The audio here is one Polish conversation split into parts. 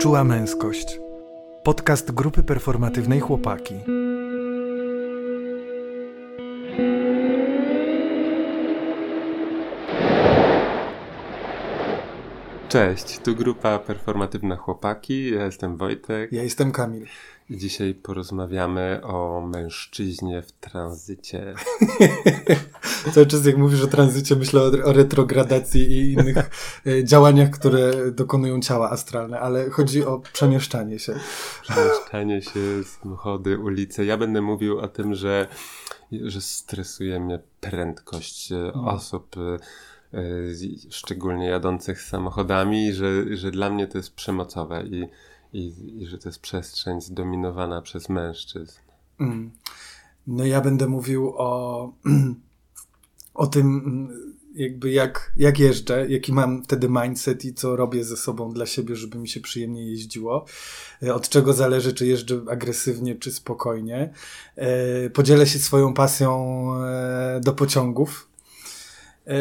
Czuła męskość. Podcast grupy performatywnej Chłopaki. Cześć, tu grupa performatywna Chłopaki. Ja jestem Wojtek. Ja jestem Kamil. Dzisiaj porozmawiamy o mężczyźnie w tranzycie. Cały czas jak mówisz o tranzycie, myślę o, o retrogradacji i innych e, działaniach, które dokonują ciała astralne, ale chodzi o przemieszczanie się. Przemieszczanie się, samochody, ulice. Ja będę mówił o tym, że, że stresuje mnie prędkość hmm. osób e, szczególnie jadących samochodami, że, że dla mnie to jest przemocowe i i, i że to jest przestrzeń zdominowana przez mężczyzn. Mm. No ja będę mówił o, o tym, jakby jak, jak jeżdżę, jaki mam wtedy mindset i co robię ze sobą dla siebie, żeby mi się przyjemnie jeździło. Od czego zależy, czy jeżdżę agresywnie, czy spokojnie. E, podzielę się swoją pasją e, do pociągów. E,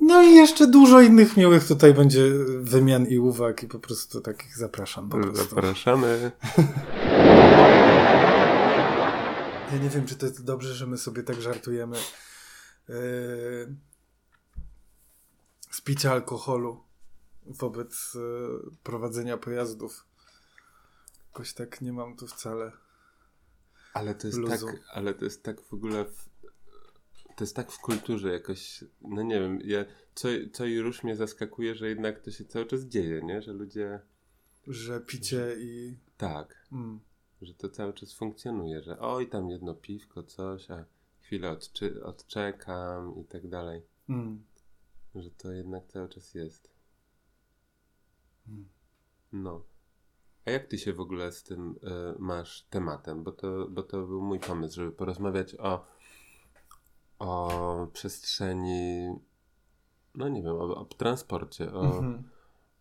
no i jeszcze dużo innych miłych tutaj będzie wymian i uwag i po prostu takich zapraszam. Po Zapraszamy. Ja nie wiem, czy to jest dobrze, że my sobie tak żartujemy yy, z picia alkoholu wobec yy, prowadzenia pojazdów. Jakoś tak nie mam tu wcale. Ale to jest tak, ale to jest tak w ogóle w to jest tak w kulturze jakoś, no nie wiem, ja, co, co i róż mnie zaskakuje, że jednak to się cały czas dzieje, nie? Że ludzie... Że picie i... Tak. Mm. Że to cały czas funkcjonuje, że oj, tam jedno piwko, coś, a chwilę odczy- odczekam i tak dalej. Mm. Że to jednak cały czas jest. Mm. No. A jak ty się w ogóle z tym y, masz tematem? Bo to, bo to był mój pomysł, żeby porozmawiać o o przestrzeni, no nie wiem, o, o transporcie, o, mhm.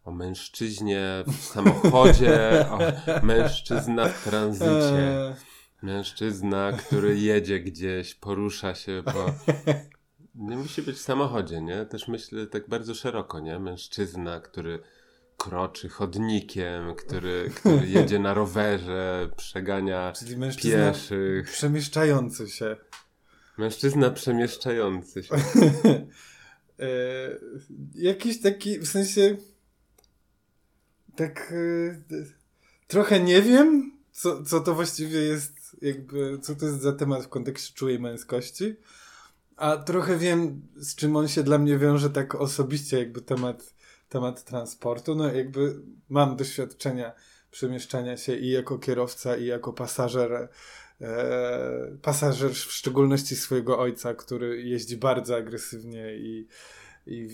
o mężczyźnie w samochodzie, o mężczyzna w tranzycie. Mężczyzna, który jedzie gdzieś, porusza się, bo nie musi być w samochodzie, nie? Też myślę tak bardzo szeroko, nie? Mężczyzna, który kroczy chodnikiem, który, który jedzie na rowerze, przegania Czyli mężczyzna pieszych. Przemieszczający się. Mężczyzna przemieszczający się. e, jakiś taki, w sensie tak e, trochę nie wiem, co, co to właściwie jest, jakby, co to jest za temat w kontekście czułej męskości, a trochę wiem, z czym on się dla mnie wiąże tak osobiście, jakby temat, temat transportu. No jakby mam doświadczenia przemieszczania się i jako kierowca, i jako pasażer e, pasażer, w szczególności swojego ojca, który jeździ bardzo agresywnie i, i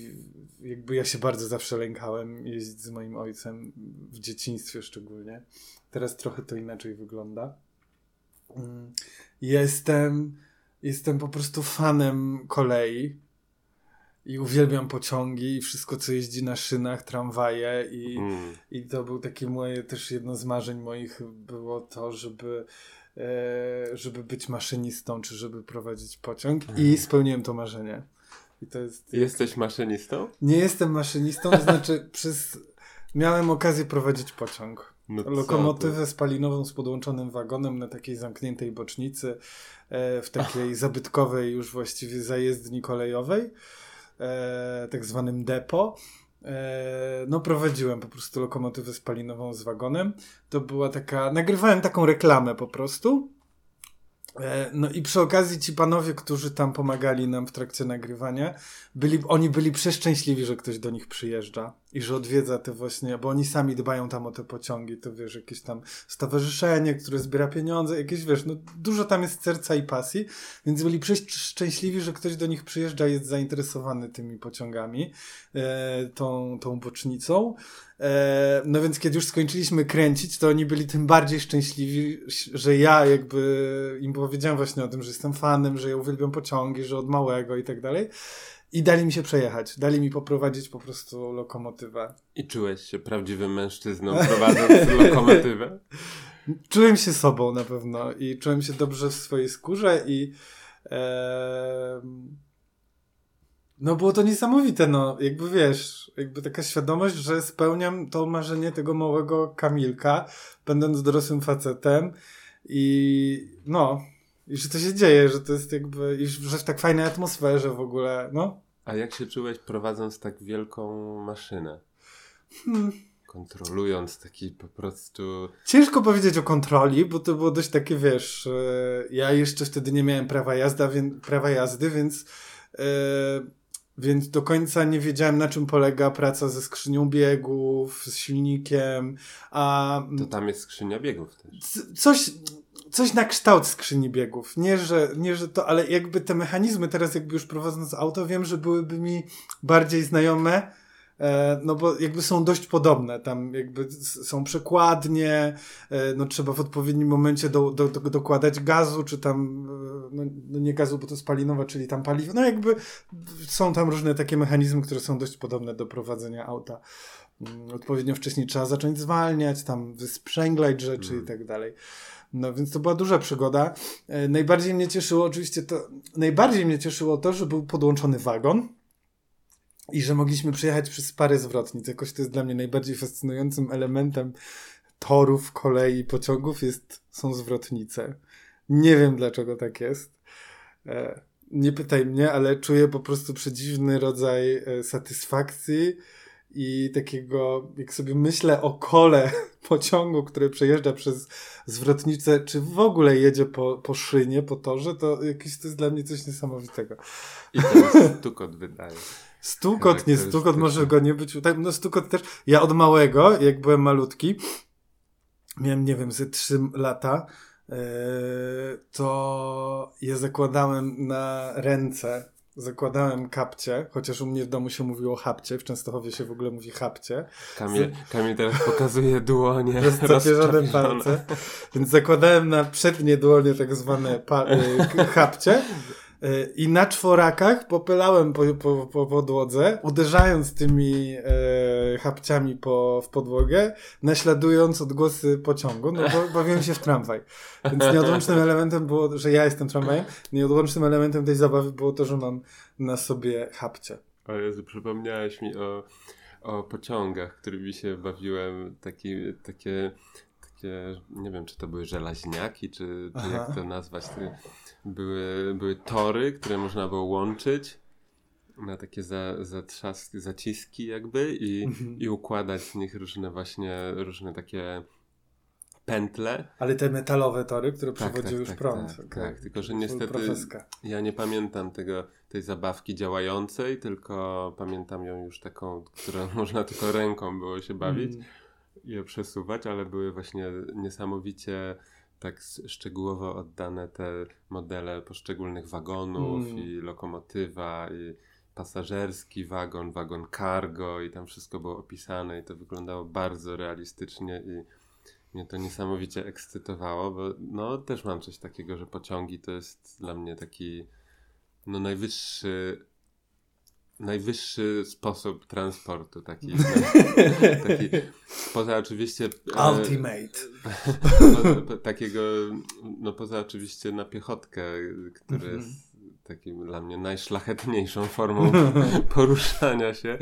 jakby ja się bardzo zawsze lękałem jeździć z moim ojcem, w dzieciństwie szczególnie. Teraz trochę to inaczej wygląda. Mm, jestem, jestem po prostu fanem kolei i uwielbiam pociągi i wszystko, co jeździ na szynach, tramwaje i, mm. i to był taki moje też jedno z marzeń moich było to, żeby E, żeby być maszynistą, czy żeby prowadzić pociąg mhm. i spełniłem to marzenie. I to jest... Jesteś maszynistą? Nie jestem maszynistą, to znaczy przez... miałem okazję prowadzić pociąg. No Lokomotywę spalinową z podłączonym wagonem na takiej zamkniętej bocznicy, e, w takiej zabytkowej już właściwie zajezdni kolejowej, e, tak zwanym depo. E, no prowadziłem po prostu lokomotywę spalinową z wagonem. To była taka, nagrywałem taką reklamę po prostu. No i przy okazji ci panowie, którzy tam pomagali nam w trakcie nagrywania, byli, oni byli przeszczęśliwi, że ktoś do nich przyjeżdża i że odwiedza te właśnie, bo oni sami dbają tam o te pociągi, to wiesz, jakieś tam stowarzyszenie, które zbiera pieniądze, jakieś wiesz, no dużo tam jest serca i pasji, więc byli szczęśliwi, że ktoś do nich przyjeżdża jest zainteresowany tymi pociągami, e, tą, tą bocznicą. E, no więc kiedy już skończyliśmy kręcić, to oni byli tym bardziej szczęśliwi, że ja jakby im powiedziałem właśnie o tym, że jestem fanem, że ja uwielbiam pociągi, że od małego i tak dalej. I dali mi się przejechać, dali mi poprowadzić po prostu lokomotywę. I czułeś się prawdziwym mężczyzną prowadząc lokomotywę? Czułem się sobą na pewno i czułem się dobrze w swojej skórze i e, No było to niesamowite, no jakby wiesz, jakby taka świadomość, że spełniam to marzenie tego małego Kamilka, będąc dorosłym facetem i no, i że to się dzieje, że to jest jakby, i że w tak fajnej atmosferze w ogóle, no. A jak się czułeś prowadząc tak wielką maszynę? Hmm. Kontrolując taki po prostu. Ciężko powiedzieć o kontroli, bo to było dość takie, wiesz, e, ja jeszcze wtedy nie miałem prawa, jazda, prawa jazdy, więc. Yy, więc do końca nie wiedziałem, na czym polega praca ze skrzynią biegów, z silnikiem, a... To tam jest skrzynia biegów też. Coś, coś na kształt skrzyni biegów. Nie że, nie, że to, ale jakby te mechanizmy teraz jakby już prowadząc auto, wiem, że byłyby mi bardziej znajome, no bo jakby są dość podobne, tam jakby są przekładnie, e, no trzeba w odpowiednim momencie do, do, do, dokładać gazu, czy tam, e, no, no nie gazu, bo to spalinowe, czyli tam paliwo, no jakby są tam różne takie mechanizmy, które są dość podobne do prowadzenia auta. Mm, odpowiednio wcześniej trzeba zacząć zwalniać, tam wysprzęglać rzeczy mm. i tak dalej. No więc to była duża przygoda. Najbardziej mnie cieszyło oczywiście to, najbardziej mnie cieszyło to, że był podłączony wagon, i że mogliśmy przejechać przez parę zwrotnic. Jakoś to jest dla mnie najbardziej fascynującym elementem torów, kolei, pociągów jest, są zwrotnice. Nie wiem dlaczego tak jest. E, nie pytaj mnie, ale czuję po prostu przedziwny rodzaj e, satysfakcji i takiego, jak sobie myślę o kole pociągu, który przejeżdża przez zwrotnicę, czy w ogóle jedzie po, po szynie, po torze, to jakieś to jest dla mnie coś niesamowitego. I ten stukot wydaje. Stukot, nie stukot, może go nie być. Tak, no stukot też. Ja od małego, jak byłem malutki, miałem, nie wiem, ze 3 lata, yy, to je zakładałem na ręce. Zakładałem kapcie, chociaż u mnie w domu się mówiło chapcie, w Częstochowie się w ogóle mówi chapcie. Kamil, Kamil teraz pokazuje dłonie. Rozczapierzone palce. Więc zakładałem na przednie dłonie tak zwane pa- chapcie E, I na czworakach popylałem po, po, po podłodze, uderzając tymi e, chapciami po, w podłogę, naśladując odgłosy pociągu, no bo bawiłem się w tramwaj. Więc nieodłącznym elementem było, że ja jestem tramwajem, nieodłącznym elementem tej zabawy było to, że mam na sobie chapcie. O Jezu, przypomniałeś mi o, o pociągach, którymi się bawiłem, taki, takie takie, nie wiem, czy to były żelaźniaki, czy, czy jak to nazwać, były, były tory, które można było łączyć na takie za, zatrzaski, zaciski jakby i, mhm. i układać z nich różne właśnie, różne takie pętle. Ale te metalowe tory, które tak, przewodziły tak, już tak, prąd. Tak, tak, tylko że niestety ja nie pamiętam tego, tej zabawki działającej, tylko pamiętam ją już taką, którą można tylko ręką było się bawić. Mm je przesuwać, ale były właśnie niesamowicie tak szczegółowo oddane te modele poszczególnych wagonów mm. i lokomotywa i pasażerski wagon, wagon cargo i tam wszystko było opisane i to wyglądało bardzo realistycznie i mnie to niesamowicie ekscytowało, bo no też mam coś takiego, że pociągi to jest dla mnie taki no najwyższy najwyższy sposób transportu, taki, taki poza oczywiście... E, Ultimate. Takiego, no poza oczywiście na piechotkę, który mm -hmm. jest takim dla mnie najszlachetniejszą formą poruszania się,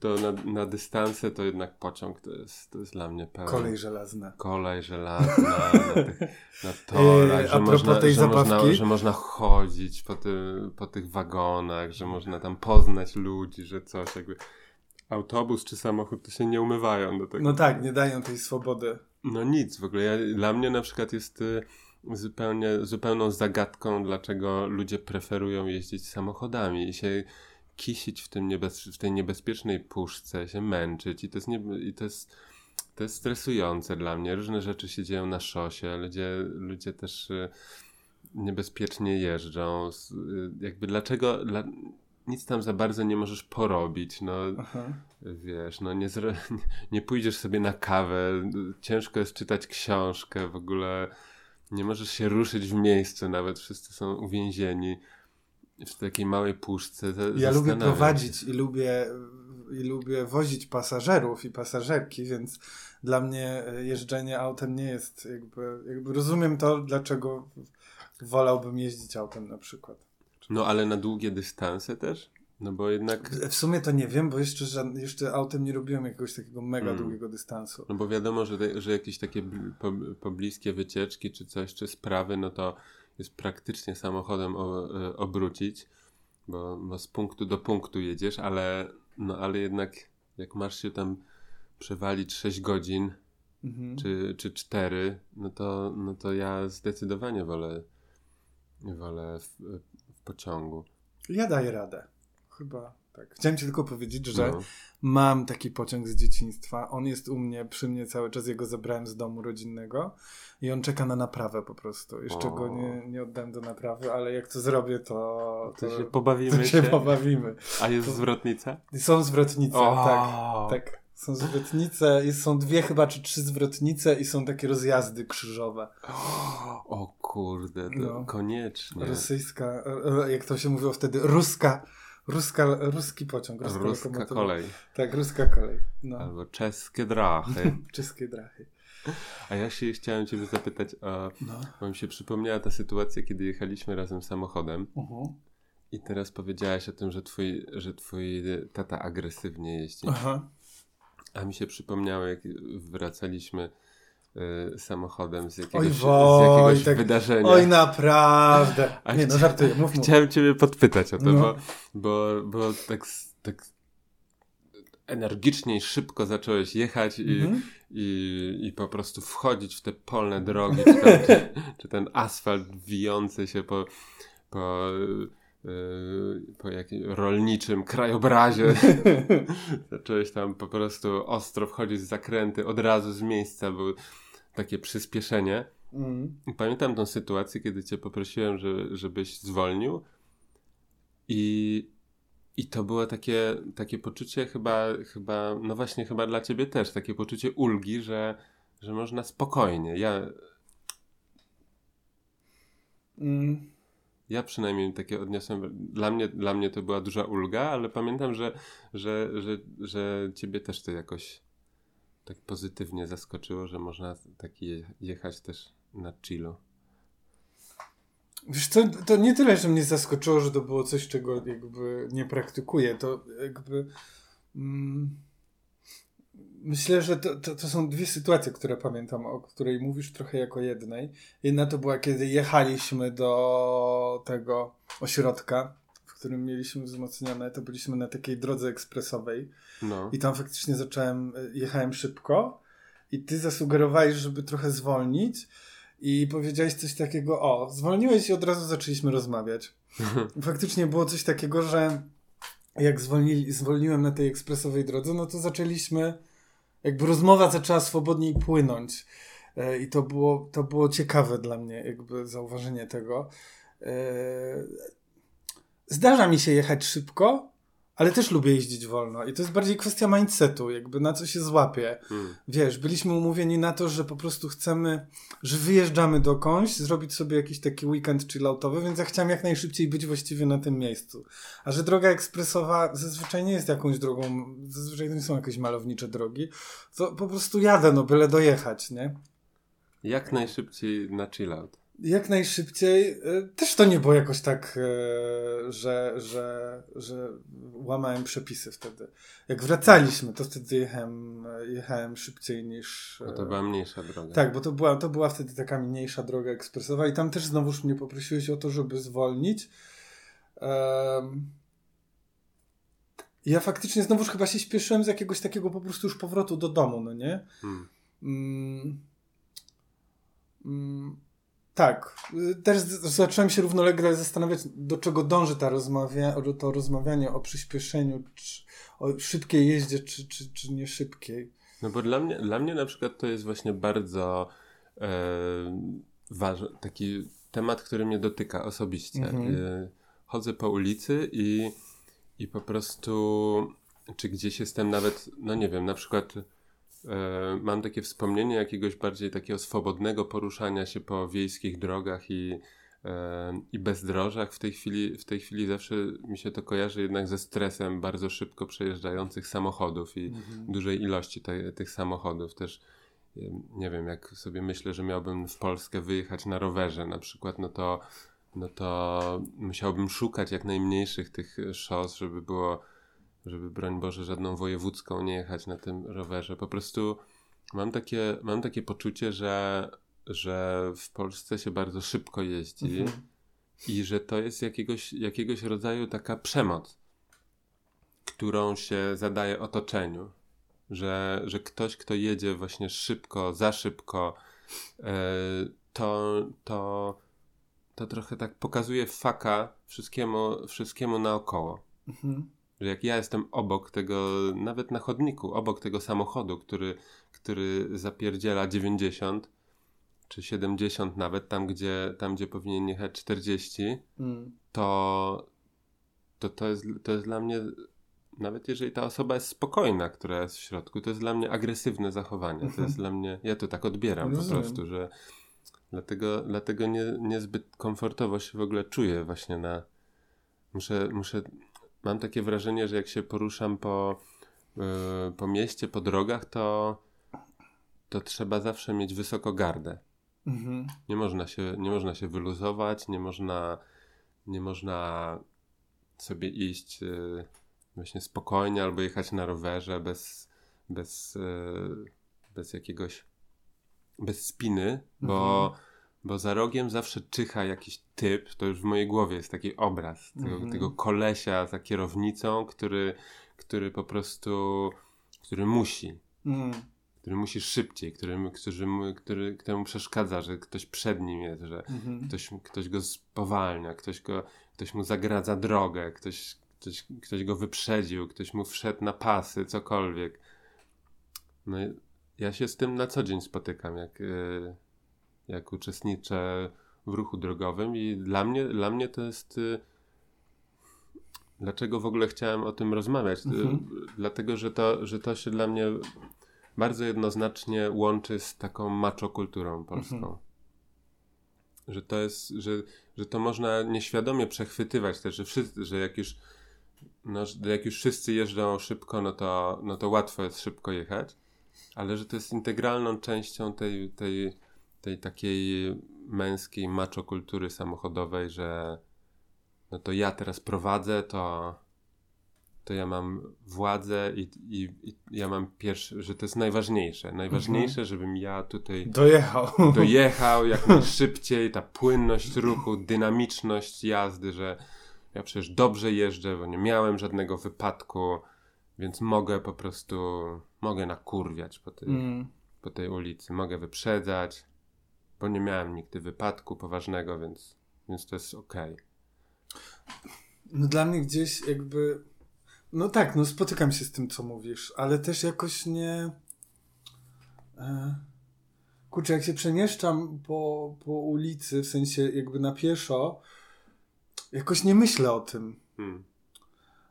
to na, na dystanse to jednak pociąg to jest, to jest dla mnie pełen. Kolej żelazna. Kolej żelazna, na, tych, na torach, że, można, tej że, można, że można chodzić po, ty, po tych wagonach, że można tam poznać ludzi, że coś jakby autobus czy samochód to się nie umywają do tego. No tak, nie dają tej swobody. No nic, w ogóle ja, dla mnie na przykład jest y, zupełnie, zupełną zagadką, dlaczego ludzie preferują jeździć samochodami i się kisić w, tym niebez, w tej niebezpiecznej puszce, się męczyć i to jest, nie, i to jest, to jest stresujące dla mnie. Różne rzeczy się dzieją na szosie, ludzie, ludzie też y, niebezpiecznie jeżdżą. Y, jakby dlaczego... Dla, nic tam za bardzo nie możesz porobić, no Aha. wiesz, no nie, nie pójdziesz sobie na kawę, ciężko jest czytać książkę, w ogóle nie możesz się ruszyć w miejscu, nawet wszyscy są uwięzieni w takiej małej puszce. Ja lubię prowadzić i lubię, i lubię wozić pasażerów i pasażerki, więc dla mnie jeżdżenie autem nie jest jakby, jakby rozumiem to, dlaczego wolałbym jeździć autem na przykład. No ale na długie dystanse też? No bo jednak... W sumie to nie wiem, bo jeszcze, jeszcze autem nie robiłem jakiegoś takiego mega mm. długiego dystansu. No bo wiadomo, że, że jakieś takie pobliskie wycieczki czy coś, czy sprawy, no to jest praktycznie samochodem o, e, obrócić, bo, bo z punktu do punktu jedziesz, ale, no ale jednak jak masz się tam przewalić 6 godzin mhm. czy, czy 4, no to, no to ja zdecydowanie wolę, wolę w, w pociągu. Ja daję radę. Chyba tak. Chciałem ci tylko powiedzieć, że no. mam taki pociąg z dzieciństwa. On jest u mnie, przy mnie cały czas. Jego zabrałem z domu rodzinnego i on czeka na naprawę po prostu. Jeszcze o. go nie, nie oddałem do naprawy, ale jak to zrobię, to, to, to się pobawimy. To się, się pobawimy. A jest to... zwrotnica? Są zwrotnice, o. tak. tak. Są zwrotnice, są dwie chyba czy trzy zwrotnice i są takie rozjazdy krzyżowe. O kurde, no. koniecznie. Rosyjska, e, jak to się mówiło wtedy, ruska Ruska, ruski pociąg. Ruska, ruska kolej. Tak, ruska kolej. No. Albo czeskie drachy. czeskie drachy. A ja się chciałem Ciebie zapytać, a, no. bo mi się przypomniała ta sytuacja, kiedy jechaliśmy razem samochodem. Uh-huh. I teraz powiedziałaś o tym, że twój, że twój tata agresywnie jeździ. Aha. A mi się przypomniało, jak wracaliśmy samochodem z jakiegoś, Oj, z jakiegoś tak, wydarzenia. Oj, naprawdę. A Nie, no żartuję, mów, mów. Chciałem ciebie podpytać o to, no. bo, bo, bo tak, tak energicznie i szybko zacząłeś jechać i, mhm. i, i po prostu wchodzić w te polne drogi, czy, tam, czy, czy ten asfalt wijący się po, po Yy, po jakimś rolniczym krajobrazie. Zacząłeś tam po prostu ostro wchodzić z zakręty, od razu z miejsca, było takie przyspieszenie. Mm. Pamiętam tą sytuację, kiedy cię poprosiłem, że, żebyś zwolnił i, i to było takie, takie poczucie chyba, chyba, no właśnie chyba dla ciebie też, takie poczucie ulgi, że, że można spokojnie. Ja... Mm ja przynajmniej takie odniosłem. Dla mnie, dla mnie to była duża ulga, ale pamiętam, że, że, że, że ciebie też to jakoś tak pozytywnie zaskoczyło, że można taki jechać też na chillu. Wiesz to nie tyle, że mnie zaskoczyło, że to było coś, czego jakby nie praktykuję. To jakby... Mm, Myślę, że to, to, to, są dwie sytuacje, które pamiętam, o której mówisz trochę jako jednej. Jedna to była, kiedy jechaliśmy do tego ośrodka, którym mieliśmy wzmocnione, to byliśmy na takiej drodze ekspresowej. No. I tam faktycznie zacząłem, jechałem szybko i ty zasugerowałeś, żeby trochę zwolnić i powiedziałeś coś takiego, o, zwolniłeś i od razu zaczęliśmy rozmawiać. Faktycznie było coś takiego, że jak zwolnili, zwolniłem na tej ekspresowej drodze, no to zaczęliśmy jakby rozmowa zaczęła swobodniej płynąć. E, I to było, to było ciekawe dla mnie, jakby zauważenie tego. Zdarza mi się jechać szybko, ale też lubię jeździć wolno. I to jest bardziej kwestia mindsetu, jakby na co się złapie. Hmm. Wiesz, byliśmy umówieni na to, że po prostu chcemy, że wyjeżdżamy dokądś, zrobić sobie jakiś taki weekend chilloutowy, więc ja chciałem jak najszybciej być właściwie na tym miejscu. A że droga ekspresowa zazwyczaj nie jest jakąś drogą, zazwyczaj to nie są jakieś malownicze drogi, to po prostu jadę, no byle dojechać, nie? Jak najszybciej na chillout jak najszybciej. E, też to nie było jakoś tak, e, że, że, że łamałem przepisy wtedy. Jak wracaliśmy, to wtedy jechałem, jechałem szybciej niż. Bo to była mniejsza droga. Tak, bo to była, to była wtedy taka mniejsza droga ekspresowa i tam też znowuż mnie poprosiłeś o to, żeby zwolnić. Um, ja faktycznie znowuż chyba się śpieszyłem z jakiegoś takiego po prostu już powrotu do domu, no nie? Hmm. Mm, mm, tak. Też zacząłem się równolegle zastanawiać, do czego dąży ta rozmawia, to rozmawianie o przyspieszeniu, czy, o szybkiej jeździe, czy, czy, czy nie szybkiej. No bo dla mnie, dla mnie na przykład to jest właśnie bardzo e, ważny, taki temat, który mnie dotyka osobiście. Mhm. E, chodzę po ulicy i, i po prostu, czy gdzieś jestem nawet, no nie wiem, na przykład mam takie wspomnienie jakiegoś bardziej takiego swobodnego poruszania się po wiejskich drogach i, e, i bezdrożach. W tej, chwili, w tej chwili zawsze mi się to kojarzy jednak ze stresem bardzo szybko przejeżdżających samochodów i mhm. dużej ilości te, tych samochodów. Też nie wiem, jak sobie myślę, że miałbym w Polskę wyjechać na rowerze na przykład, no to no to musiałbym szukać jak najmniejszych tych szos, żeby było, żeby broń Boże żadną wojewódzką nie jechać na tym rowerze. Po prostu mam takie, mam takie poczucie, że, że w Polsce się bardzo szybko jeździ mhm. i że to jest jakiegoś, jakiegoś rodzaju taka przemoc, którą się zadaje otoczeniu. Że, że ktoś, kto jedzie właśnie szybko, za szybko, e, to, to to trochę tak pokazuje faka wszystkiemu, wszystkiemu naokoło. Mhm. Że jak ja jestem obok tego, nawet na chodniku, obok tego samochodu, który, który zapierdziela 90 czy 70 nawet, tam gdzie, tam, gdzie powinien jechać 40, mm. to, to, to, jest, to jest dla mnie, nawet jeżeli ta osoba jest spokojna, która jest w środku, to jest dla mnie agresywne zachowanie. To jest mhm. dla mnie, ja to tak odbieram po prostu, że Dlatego, dlatego nie, niezbyt komfortowo się w ogóle czuję właśnie na... Muszę, muszę... Mam takie wrażenie, że jak się poruszam po, yy, po mieście, po drogach, to, to trzeba zawsze mieć wysoko gardę. Mhm. Nie, można się, nie można się wyluzować, nie można, nie można sobie iść yy, właśnie spokojnie albo jechać na rowerze bez, bez, yy, bez jakiegoś bez spiny, bo, mhm. Bo za rogiem zawsze czyha jakiś typ, to już w mojej głowie jest taki obraz tego, mhm. tego kolesia za kierownicą, który, który po prostu, który musi. Mhm. Który musi szybciej, który, który, który, któremu przeszkadza, że ktoś przed nim jest, że mhm. ktoś, ktoś go spowalnia, ktoś, go, ktoś mu zagradza drogę, ktoś, ktoś, ktoś go wyprzedził, ktoś mu wszedł na pasy, cokolwiek. No ja się z tym na co dzień spotykam, jak, y, jak uczestniczę w ruchu drogowym i dla mnie, dla mnie to jest... Y, dlaczego w ogóle chciałem o tym rozmawiać? Y, mhm. Dlatego, że to, że to się dla mnie bardzo jednoznacznie łączy z taką maczokulturą polską. Mhm. Że to jest, że, że to można nieświadomie przechwytywać też, że, wszyscy, że jak już, no, jak już wszyscy jeżdżą szybko, no to, no to łatwo jest szybko jechać ale że to jest integralną częścią tej, tej, tej takiej męskiej macho kultury samochodowej, że no to ja teraz prowadzę, to, to ja mam władzę i, i, i ja mam pierwszy, że to jest najważniejsze. Najważniejsze, mhm. żebym ja tutaj dojechał. Dojechał jak najszybciej, ta płynność ruchu, dynamiczność jazdy, że ja przecież dobrze jeżdżę, bo nie miałem żadnego wypadku, więc mogę po prostu mogę nakurwiać po tej, mm. po tej ulicy, mogę wyprzedzać, bo nie miałem nigdy wypadku poważnego, więc, więc to jest ok. No dla mnie gdzieś jakby. No tak, no spotykam się z tym, co mówisz, ale też jakoś nie. E... Kurczę, jak się przemieszczam po, po ulicy, w sensie jakby na pieszo, jakoś nie myślę o tym. Hmm.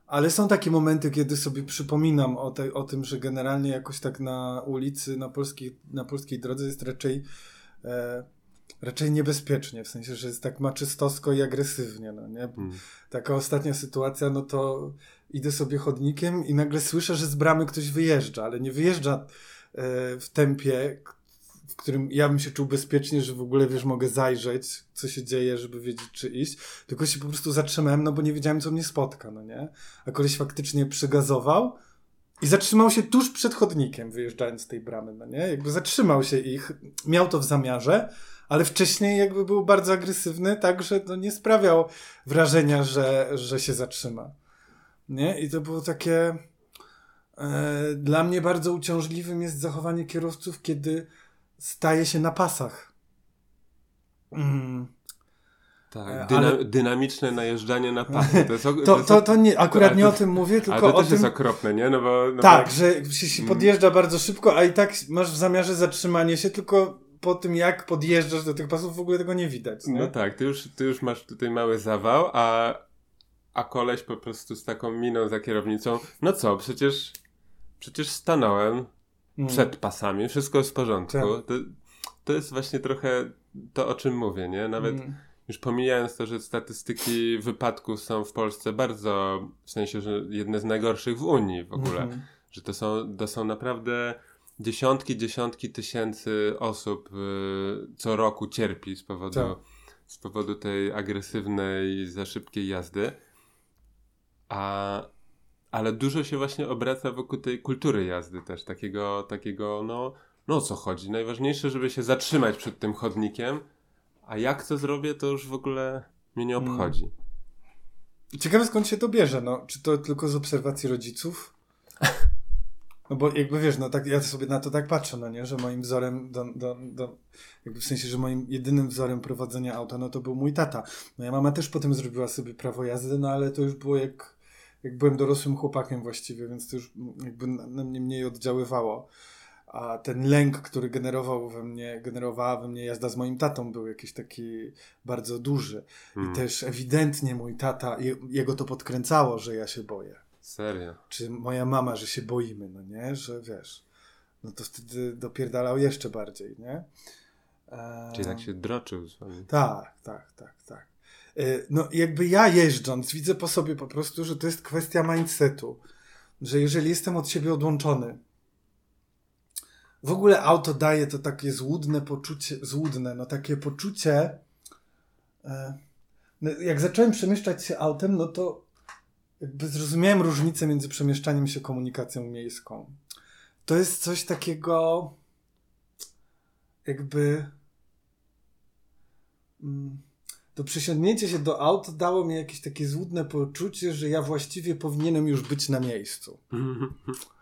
Ale są takie momenty, kiedy sobie przypominam o, o tym, że generalnie jakoś tak na ulicy, na polskiej, na polskiej drodze jest raczej, e, raczej niebezpiecznie, w sensie, że jest tak maczystowsko i agresywnie, no nie? Hmm. Taka ostatnia sytuacja, no to idę sobie chodnikiem i nagle słyszę, że z bramy ktoś wyjeżdża, ale nie wyjeżdża e, w tempie, w którym ja bym się czuł bezpiecznie, że w ogóle, wiesz, mogę zajrzeć, co się dzieje, żeby wiedzieć, czy iść, tylko się po prostu zatrzymałem, no bo nie wiedziałem, co mnie spotka, no nie? A koleś faktycznie przygazował i zatrzymał się tuż przed chodnikiem, wyjeżdżając z tej bramy, no nie? Jakby zatrzymał się ich, miał to w zamiarze, ale wcześniej jakby był bardzo agresywny, tak, że no nie sprawiał wrażenia, że, że się zatrzyma. Nie? I to było takie... E, dla mnie bardzo uciążliwym jest zachowanie kierowców, kiedy staje się na pasach. Mm. Tak, e, dyna ale... dynamiczne najeżdżanie na pasy. To, jest, to, to, to, to nie, akurat to, nie o tym mówię, tylko ale to o też tym... jest okropne, nie? No bo, no tak, bo... że się mm. podjeżdża bardzo szybko, a i tak masz w zamiarze zatrzymanie się, tylko po tym jak podjeżdżasz do tych pasów w ogóle tego nie widać. Nie? No tak, ty już, ty już masz tutaj mały zawał, a, a koleś po prostu z taką miną za kierownicą, no co, przecież przecież stanąłem, mm. przed pasami, wszystko jest w porządku. Tak. To, to jest właśnie trochę to, o czym mówię, nie? Nawet mm. Już pomijając to, że statystyki wypadków są w Polsce bardzo, w sensie, że jedne z najgorszych w Unii w ogóle, mm. że to są, to są naprawdę dziesiątki, dziesiątki tysięcy osób y, co roku cierpi z powodu, tak. z powodu tej agresywnej, za szybkiej jazdy. A, ale dużo się właśnie obraca wokół tej kultury jazdy też, takiego, takiego no, no o co chodzi. Najważniejsze, żeby się zatrzymać przed tym chodnikiem, a jak to zrobię, to już w ogóle mnie nie mm. obchodzi. Hmm. Ciekawe skąd się to bierze, no. Czy to tylko z obserwacji rodziców? No bo jakby wiesz, no tak, ja sobie na to tak patrzę, no nie, że moim wzorem, do, do, do, jakby w sensie, że moim jedynym wzorem prowadzenia auta, no to był mój tata. Moja mama też potem zrobiła sobie prawo jazdy, no ale to już było jak, jak byłem dorosłym chłopakiem właściwie, więc to już jakby na mnie mniej oddziaływało. A ten lęk, który generował we mnie, generowała we mnie jazda z moim tatą, był jakiś taki bardzo duży. Hmm. I też ewidentnie mój tata, jego to podkręcało, że ja się boję. Serio? Czy moja mama, że się boimy, no nie? Że wiesz, no to wtedy dopierdalał jeszcze bardziej, nie? Czyli tak się droczył z wami. Tak, tak, tak, tak. E, no jakby ja jeżdżąc, widzę po sobie po prostu, że to jest kwestia mindsetu. Że jeżeli jestem od siebie odłączony, w ogóle auto daje to takie złudne poczucie, złudne, no takie poczucie. E, no jak zacząłem przemieszczać się autem, no to jakby zrozumiałem różnicę między przemieszczaniem się komunikacją miejską. To jest coś takiego, jakby. Mm, to przesiądnięcie się do auta dało mi jakieś takie złudne poczucie, że ja właściwie powinienem już być na miejscu.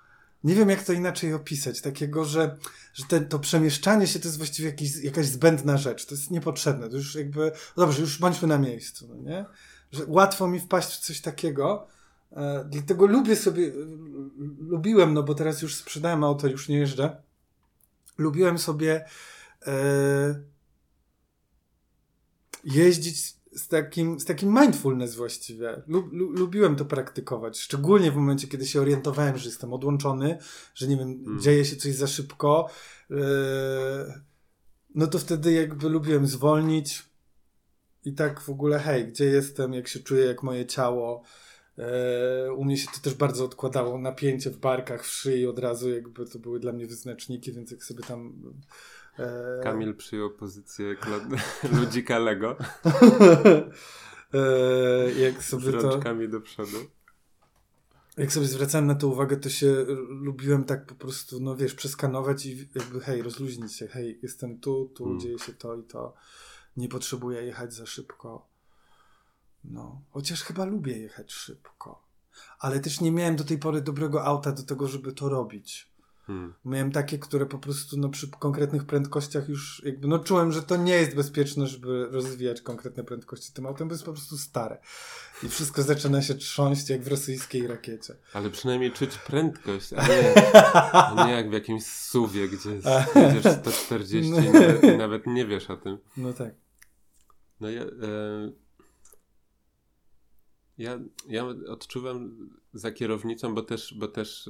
Nie wiem, jak to inaczej opisać. Takiego, że, że te, to przemieszczanie się to jest właściwie jakiś, jakaś zbędna rzecz. To jest niepotrzebne. To już jakby. Dobrze, już bądźmy na miejscu, no nie? że łatwo mi wpaść w coś takiego. E, dlatego lubię sobie, lubiłem, no bo teraz już sprzedałem auto, już nie jeżdżę. Lubiłem sobie e, jeździć z takim, z takim mindfulness właściwie. Lub, lubiłem to praktykować, szczególnie w momencie, kiedy się orientowałem, że jestem odłączony, że nie wiem, hmm. dzieje się coś za szybko. E, no to wtedy jakby lubiłem zwolnić, i tak w ogóle, hej, gdzie jestem, jak się czuję, jak moje ciało. E, u mnie się to też bardzo odkładało, napięcie w barkach, w szyi od razu, jakby to były dla mnie wyznaczniki, więc jak sobie tam... E... Kamil przyjął pozycję ludzika Lego. e, jak sobie Z rączkami to... do przodu. Jak sobie zwracałem na to uwagę, to się lubiłem tak po prostu, no wiesz, przeskanować i jakby, hej, rozluźnić się, hej, jestem tu, tu hmm. dzieje się to i to nie potrzebuję jechać za szybko. No, chociaż chyba lubię jechać szybko. Ale też nie miałem do tej pory dobrego auta do tego, żeby to robić. Hmm. Miałem takie, które po prostu no, przy konkretnych prędkościach już jakby, no czułem, że to nie jest bezpieczne, żeby rozwijać konkretne prędkości tym autem, bo jest po prostu stare. I wszystko zaczyna się trząść jak w rosyjskiej rakiecie. Ale przynajmniej czuć prędkość, a nie, a nie jak w jakimś suwie, gdzie jedziesz 140 no. i nawet, i nawet nie wiesz o tym. No tak. No ja, e, ja, ja odczuwam za kierownicą, bo też, bo też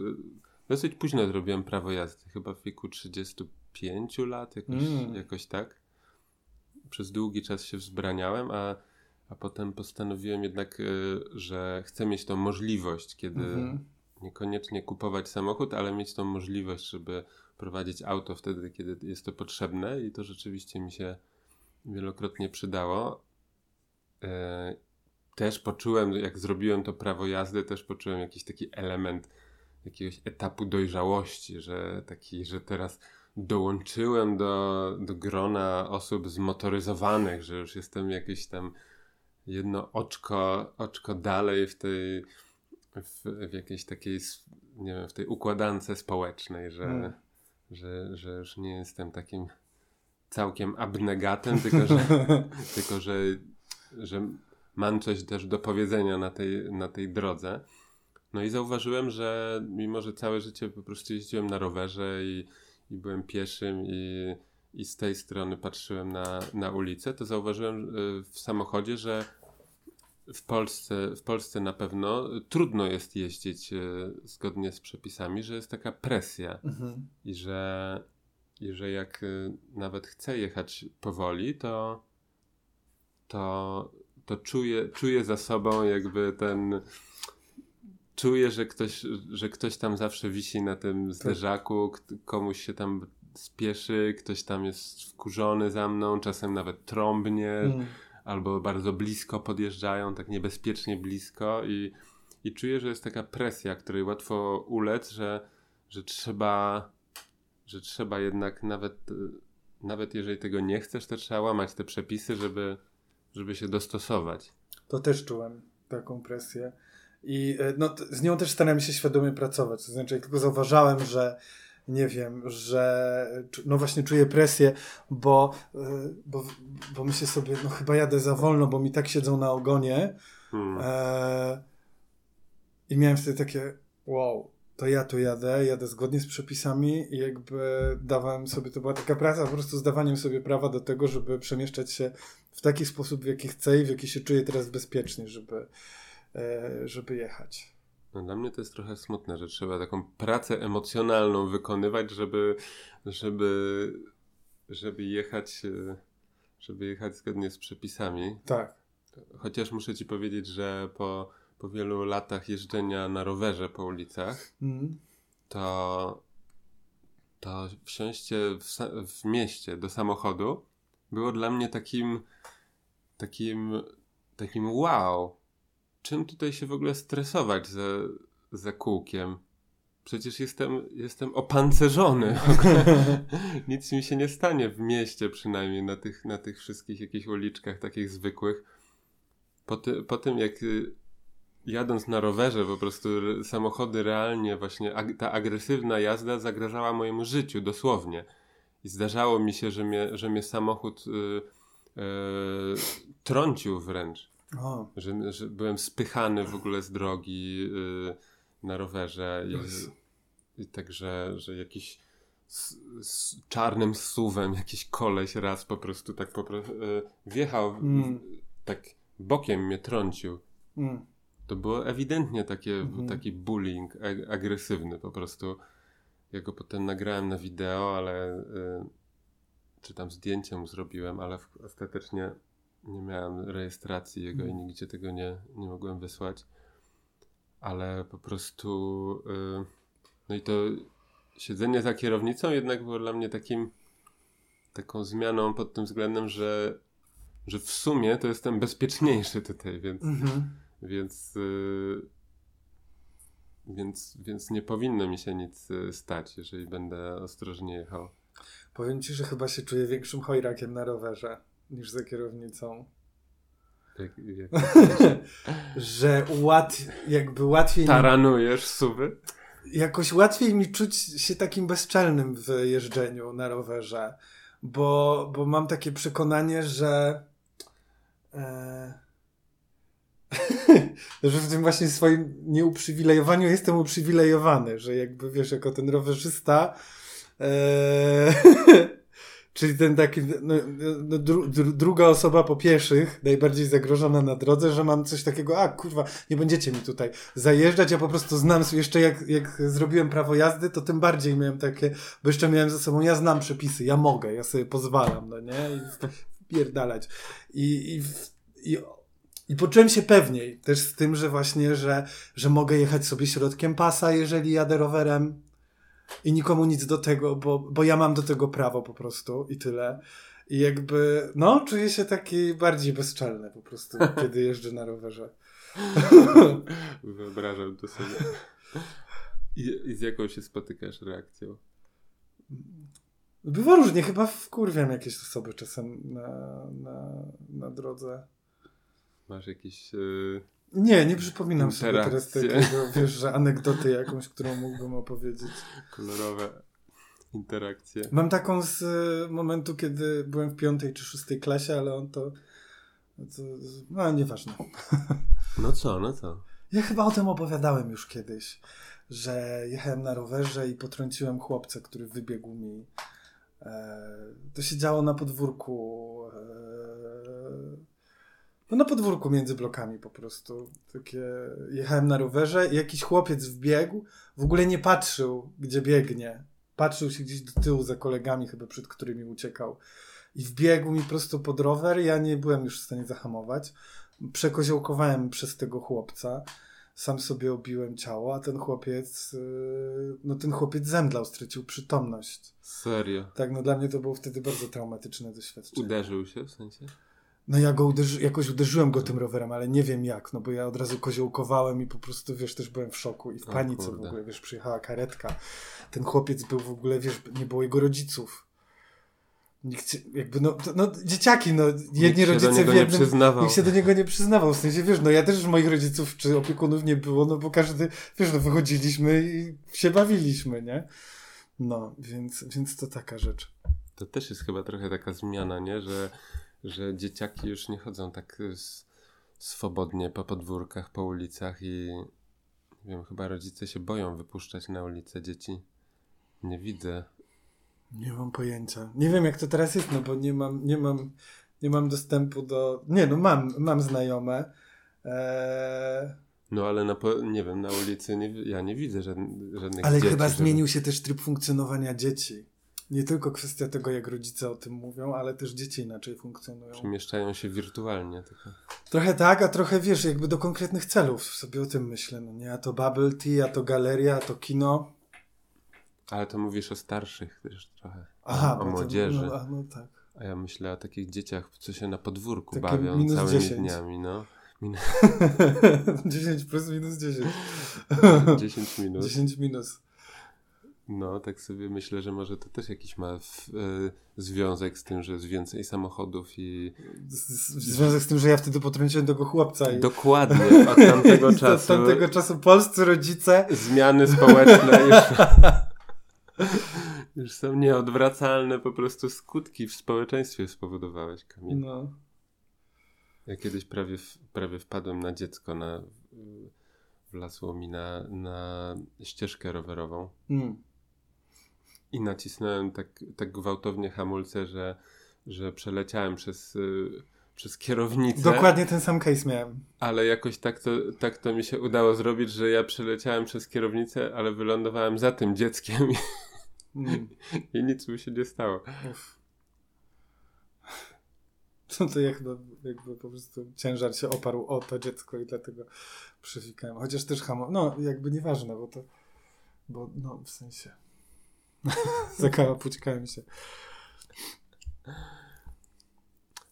dosyć późno zrobiłem prawo jazdy, chyba w wieku 35 lat, jakoś, mm. jakoś tak. Przez długi czas się wzbraniałem, a, a potem postanowiłem jednak, e, że chcę mieć tą możliwość, kiedy mm -hmm. niekoniecznie kupować samochód, ale mieć tą możliwość, żeby prowadzić auto wtedy, kiedy jest to potrzebne i to rzeczywiście mi się wielokrotnie przydało. E, też poczułem, jak zrobiłem to prawo jazdy, też poczułem jakiś taki element jakiegoś etapu dojrzałości, że taki, że teraz dołączyłem do, do grona osób zmotoryzowanych, że już jestem jakieś tam jedno oczko, oczko dalej w tej w, w jakiejś takiej nie wiem, w tej układance społecznej, że, hmm. że, że już nie jestem takim całkiem abnegatem, tylko że, tylko że, że mam coś też do powiedzenia na tej, na tej drodze. No i zauważyłem, że mimo, że całe życie po prostu jeździłem na rowerze i, i byłem pieszym i, i z tej strony patrzyłem na, na ulicę, to zauważyłem y, w samochodzie, że w Polsce, w Polsce na pewno trudno jest jeździć y, zgodnie z przepisami, że jest taka presja mhm. i że i że jak y, nawet chcę jechać powoli, to, to, to czuję, czuję za sobą jakby ten. Czuję, że ktoś, że ktoś tam zawsze wisi na tym tak. zderzaku, komuś się tam spieszy, ktoś tam jest wkurzony za mną, czasem nawet trąbnie, mm. albo bardzo blisko podjeżdżają, tak niebezpiecznie blisko i, i czuję, że jest taka presja, której łatwo ulec, że, że trzeba że trzeba jednak nawet nawet jeżeli tego nie chcesz, to trzeba łamać te przepisy, żeby, żeby się dostosować. To też czułem taką presję. I e, no, z nią też starałem się świadomie pracować. To znaczy, jak tylko zauważałem, że nie wiem, że no właśnie czuję presję, bo, e, bo, bo myślę sobie, no chyba jadę za wolno, bo mi tak siedzą na ogonie. Hmm. E, I miałem wtedy takie, wow, to ja tu jadę, jadę zgodnie z przepisami i jakby dawałem sobie, to była taka praca po prostu zdawaniem sobie prawa do tego, żeby przemieszczać się w taki sposób, w jaki chcę i w jaki się czuję teraz bezpiecznie, żeby, żeby jechać. No, dla mnie to jest trochę smutne, że trzeba taką pracę emocjonalną wykonywać, żeby, żeby, żeby jechać, e, żeby jechać zgodnie z przepisami. Tak. Chociaż muszę ci powiedzieć, że po po wielu latach jeżdżenia na rowerze po ulicach, mm. to, to wsiąście w, w mieście do samochodu było dla mnie takim takim takim wow. Czym tutaj się w ogóle stresować za, za kółkiem? Przecież jestem, jestem opancerzony. Nic mi się nie stanie w mieście, przynajmniej na tych, na tych wszystkich jakichś uliczkach takich zwykłych. Po, ty, po tym, jak jadąc na rowerze, po prostu samochody realnie, właśnie ag ta agresywna jazda zagrażała mojemu życiu, dosłownie. I zdarzało mi się, że mnie, że mnie samochód y, y, trącił wręcz. Że, że byłem spychany w ogóle z drogi y, na rowerze. I, i także, że jakiś z, z, czarnym suwem jakiś koleś raz po prostu tak po prostu y, wjechał, mm. tak bokiem mnie trącił. Mm. To było ewidentnie takie, mhm. taki bullying ag agresywny po prostu. Ja go potem nagrałem na wideo, ale y, czy tam zdjęcie mu zrobiłem, ale w, ostatecznie nie miałem rejestracji jego mhm. i nigdzie tego nie, nie mogłem wysłać. Ale po prostu y, no i to siedzenie za kierownicą jednak było dla mnie takim taką zmianą pod tym względem, że, że w sumie to jestem bezpieczniejszy tutaj, więc mhm więc, yy, więc, więc nie powinno mi się nic y, stać, jeżeli będę ostrożnie jechał. Powiem ci, że chyba się czuję większym chojrakiem na rowerze niż za kierownicą. Jak, jak że łat, jakby łatwiej. Taranujesz suwy? Jakoś łatwiej mi czuć się takim bezczelnym w jeżdżeniu na rowerze, bo, bo mam takie przekonanie, że. E, że w tym właśnie swoim nieuprzywilejowaniu jestem uprzywilejowany, że jakby wiesz, jako ten rowerzysta, ee, czyli ten taki, no, no, dru, dru, druga osoba po pieszych, najbardziej zagrożona na drodze, że mam coś takiego, a kurwa, nie będziecie mi tutaj zajeżdżać, ja po prostu znam, jeszcze jak, jak zrobiłem prawo jazdy, to tym bardziej miałem takie, bo jeszcze miałem ze sobą, ja znam przepisy, ja mogę, ja sobie pozwalam, no nie, i wpierdalać. I, i, i i poczułem się pewniej też z tym, że właśnie, że, że mogę jechać sobie środkiem pasa, jeżeli jadę rowerem i nikomu nic do tego, bo, bo ja mam do tego prawo po prostu i tyle. I jakby, no, czuję się taki bardziej bezczelny po prostu, kiedy jeżdżę na rowerze. Wyobrażam to sobie. I, I, z jaką się spotykasz reakcją? Bywa różnie, chyba wkurwiam jakieś osoby czasem na, na, na drodze. Masz jakieś. Yy, nie, nie przypominam sobie teraz takiego, wiesz, że anegdoty jakąś, którą mógłbym opowiedzieć. Kolorowe interakcje. Mam taką z y, momentu, kiedy byłem w piątej czy szóstej klasie, ale on to. to no, nieważne. No co, no co? Ja chyba o tym opowiadałem już kiedyś, że jechałem na rowerze i potrąciłem chłopca, który wybiegł mi. E, to się działo na podwórku. No na podwórku między blokami po prostu. Takie, jechałem na rowerze i jakiś chłopiec wbiegł, w ogóle nie patrzył, gdzie biegnie. Patrzył się gdzieś do tyłu za kolegami chyba, przed którymi uciekał. I wbiegł mi prosto pod rower, ja nie byłem już w stanie zahamować. Przekoziołkowałem przez tego chłopca. Sam sobie obiłem ciało, a ten chłopiec, yy, no ten chłopiec zemdlał, stracił przytomność. Serio? Tak, no dla mnie to było wtedy bardzo traumatyczne doświadczenie. Uderzył się w sensie? No ja go uderzy, jakoś uderzyłem go tym rowerem, ale nie wiem jak, no bo ja od razu koziołkowałem i po prostu, wiesz, też byłem w szoku i w panice w ogóle, wiesz, przyjechała karetka. Ten chłopiec był w ogóle, wiesz, nie było jego rodziców. Nikt, jakby, no, no, dzieciaki, no, jedni rodzice w jednym, nikt się do niego nie przyznawał, w sensie, wiesz, no ja też moich rodziców czy opiekunów nie było, no bo każdy, wiesz, no wychodziliśmy i się bawiliśmy, nie? No, więc, więc to taka rzecz. To też jest chyba trochę taka zmiana, nie? Że, że dzieciaki już nie chodzą tak swobodnie po podwórkach, po ulicach i nie wiem, chyba rodzice się boją wypuszczać na ulicę dzieci. Nie widzę. Nie mam pojęcia. Nie wiem jak to teraz jest, no bo nie mam, nie mam, nie mam dostępu do. Nie, no mam, mam znajome. Eee... No ale na, nie wiem, na ulicy nie, ja nie widzę żadnych, żadnych Ale dzieci, chyba żeby... zmienił się też tryb funkcjonowania dzieci. Nie tylko kwestia tego, jak rodzice o tym mówią, ale też dzieci inaczej funkcjonują. Przemieszczają się wirtualnie. Tylko. Trochę tak, a trochę wiesz, jakby do konkretnych celów sobie o tym myślę. No nie, a to bubble tea, a to galeria, a to kino. Ale to mówisz o starszych też trochę. Aha, o młodzieży. To, no, no, tak. A ja myślę o takich dzieciach, co się na podwórku Takie bawią całymi 10. dniami, no. Min 10 plus minus 10. 10 minus. 10 minus. No, tak sobie myślę, że może to też jakiś ma w, y, związek z tym, że jest więcej samochodów i... Z, związek z tym, że ja wtedy potrąciłem tego chłopca. I... Dokładnie, od tamtego czasu. Od tamtego czasu polscy rodzice... Zmiany społeczne już, już są nieodwracalne po prostu skutki w społeczeństwie spowodowałeś, Kamil. No. Ja kiedyś prawie, prawie wpadłem na dziecko, na, wlasło mi na, na ścieżkę rowerową. Mm i nacisnąłem tak, tak gwałtownie hamulce, że, że przeleciałem przez, y, przez kierownicę. Dokładnie ten sam case miałem. Ale jakoś tak to, tak to mi się udało zrobić, że ja przeleciałem przez kierownicę, ale wylądowałem za tym dzieckiem i, mm. i nic mi się nie stało. Uf. No to jakby, jakby po prostu ciężar się oparł o to dziecko i dlatego przyfikałem. Chociaż też hamulce, no jakby nieważne, bo to, bo no w sensie Zakapućkałem się.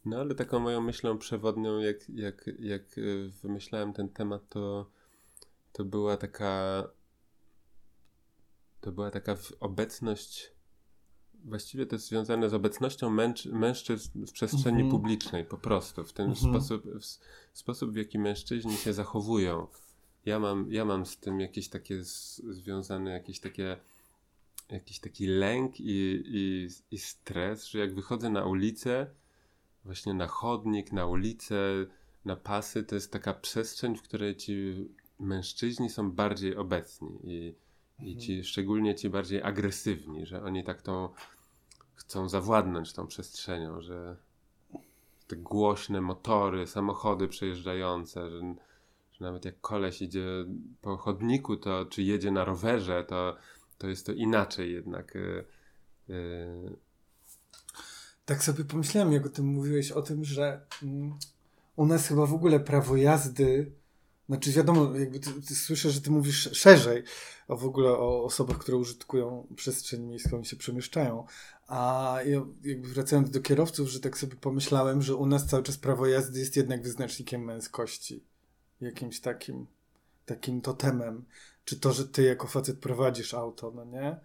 No ale taką moją myślą przewodnią, jak, jak, jak y, wymyślałem ten temat, to, to była taka to była taka obecność właściwie to jest związane z obecnością męż, mężczyzn w przestrzeni mm -hmm. publicznej po prostu, w ten mm -hmm. sposób, w sposób, w jaki mężczyźni się zachowują. Ja mam, ja mam z tym jakieś takie z, związane, jakieś takie jakiś taki lęk i, i, i stres, że jak wychodzę na ulicę, właśnie na chodnik, na ulicę, na pasy, to jest taka przestrzeń, w której ci mężczyźni są bardziej obecni i, i mhm. ci, szczególnie ci bardziej agresywni, że oni tak tą chcą zawładnąć tą przestrzenią, że te głośne motory, samochody przejeżdżające, że, że nawet jak koleś idzie po chodniku, to czy jedzie na rowerze, to to jest to inaczej jednak. Yy, yy. Tak sobie pomyślałem, jak o tym mówiłeś, o tym, że mm, u nas chyba w ogóle prawo jazdy, znaczy wiadomo, jakby ty, ty słyszę, że ty mówisz szerzej o w ogóle o osobach, które użytkują przestrzeń miejską i się przemieszczają. A ja jakby wracając do kierowców, że tak sobie pomyślałem, że u nas cały czas prawo jazdy jest jednak wyznacznikiem męskości. Jakimś takim, takim totemem czy to, że ty jako facet prowadzisz auto, no nie?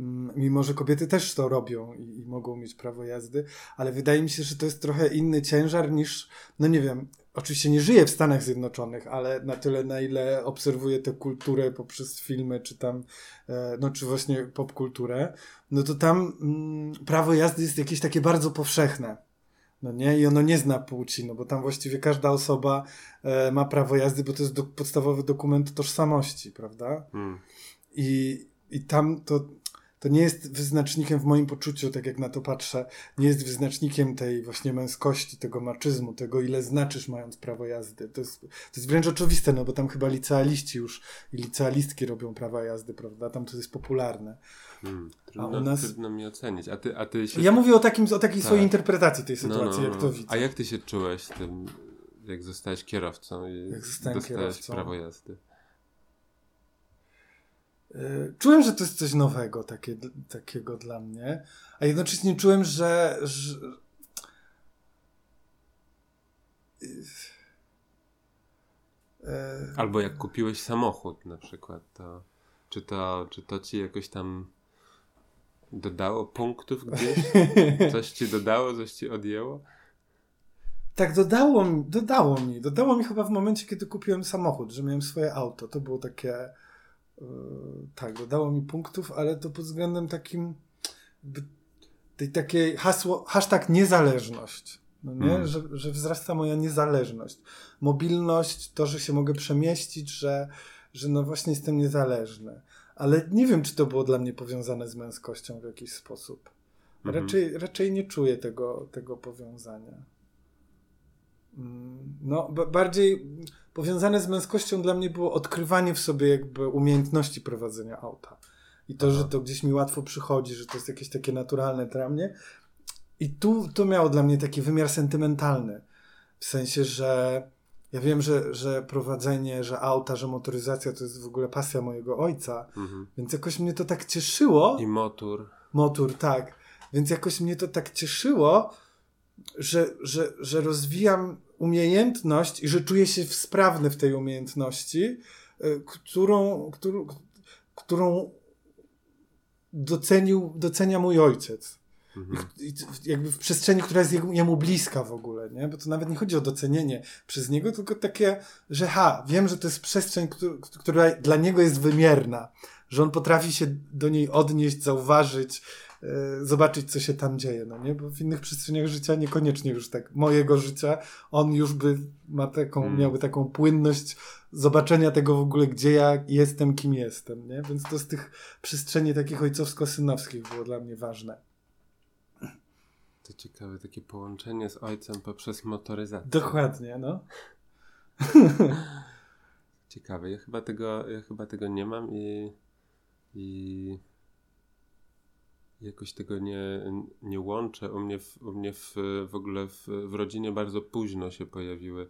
Mm, mimo, że kobiety też to robią i, i, mogą mieć prawo jazdy, ale wydaje mi się, że to jest trochę inny ciężar niż, no nie wiem, oczywiście nie żyję w Stanach Zjednoczonych, ale na tyle, na ile obserwuję tę kulturę poprzez filmy, czy tam, e, no czy właśnie popkulturę, no to tam mm, prawo jazdy jest jakieś takie bardzo powszechne. No nie? I ono nie zna płci, no bo tam właściwie każda osoba e, ma prawo jazdy, bo to jest do, podstawowy dokument tożsamości, prawda? Mm. I, I tam to, to nie jest wyznacznikiem w moim poczuciu, tak jak na to patrzę, nie jest wyznacznikiem tej właśnie męskości, tego maczyzmu, tego ile znaczysz mając prawo jazdy. To jest, to jest wręcz oczywiste, no bo tam chyba licealiści już i licealistki robią prawa jazdy, prawda? Tam to jest popularne. Hmm, trudno, nas... trudno mi ocenić. A ty, a ty się... Ja mówię o, takim, o takiej tak. swojej interpretacji tej sytuacji, no, no, no. jak to widzę. A jak ty się czułeś tym, jak zostałeś kierowcą i dostałeś kierowcą. prawo jazdy? E, czułem, że to jest coś nowego takie, takiego dla mnie, a jednocześnie czułem, że, że E, Albo jak kupiłeś samochód na przykład, to czy to, czy to ci jakoś tam dodało punktów gdzieś? Coś ci dodało, coś ci odjęło? Tak, dodało mi, dodało mi. Dodało mi chyba w momencie, kiedy kupiłem samochód, że miałem swoje auto. To było takie. Yy, tak, dodało mi punktów, ale to pod względem takim. tej takiej hasło, hashtag niezależność. No nie? Mm. Że, że wzrasta moja niezależność. Mobilność, to, że się mogę przemieścić, że, że no właśnie jestem niezależny. Ale nie wiem, czy to było dla mnie powiązane z męskością w jakiś sposób. Mhm. Raczej, raczej nie czuję tego, tego powiązania. Mm, no, bardziej powiązane z męskością dla mnie było odkrywanie w sobie jakby umiejętności prowadzenia auta. I to, Aha. że to gdzieś mi łatwo przychodzi, że to jest jakieś takie naturalne dla mnie. I tu to miało dla mnie taki wymiar sentymentalny. W sensie, że ja wiem, że, że prowadzenie, że auta, że motoryzacja to jest w ogóle pasja mojego ojca, mhm. więc jakoś mnie to tak cieszyło. I motor. Motor, tak. Więc jakoś mnie to tak cieszyło, że, że, że rozwijam umiejętność i że czuję się sprawny w tej umiejętności, y, którą, którą, którą docenił, docenia mój ojciec. Mhm. jakby w przestrzeni, która jest jemu bliska w ogóle, nie? Bo to nawet nie chodzi o docenienie przez niego, tylko takie, że ha, wiem, że to jest przestrzeń, która dla niego jest wymierna, że on potrafi się do niej odnieść, zauważyć, yy, zobaczyć, co się tam dzieje, no nie? Bo w innych przestrzeniach życia niekoniecznie już tak, mojego życia, on już by ma taką, hmm. miałby taką płynność zobaczenia tego w ogóle, gdzie ja jestem, kim jestem, nie? Więc to z tych przestrzeni takich ojcowsko-synowskich było dla mnie ważne. To ciekawe takie połączenie z ojcem poprzez motoryzację. Dokładnie, no. ciekawe. Ja chyba tego, ja chyba tego nie mam i, i jakoś tego nie, nie łączę. U mnie, w, u mnie w, w ogóle w, w rodzinie bardzo późno się pojawiły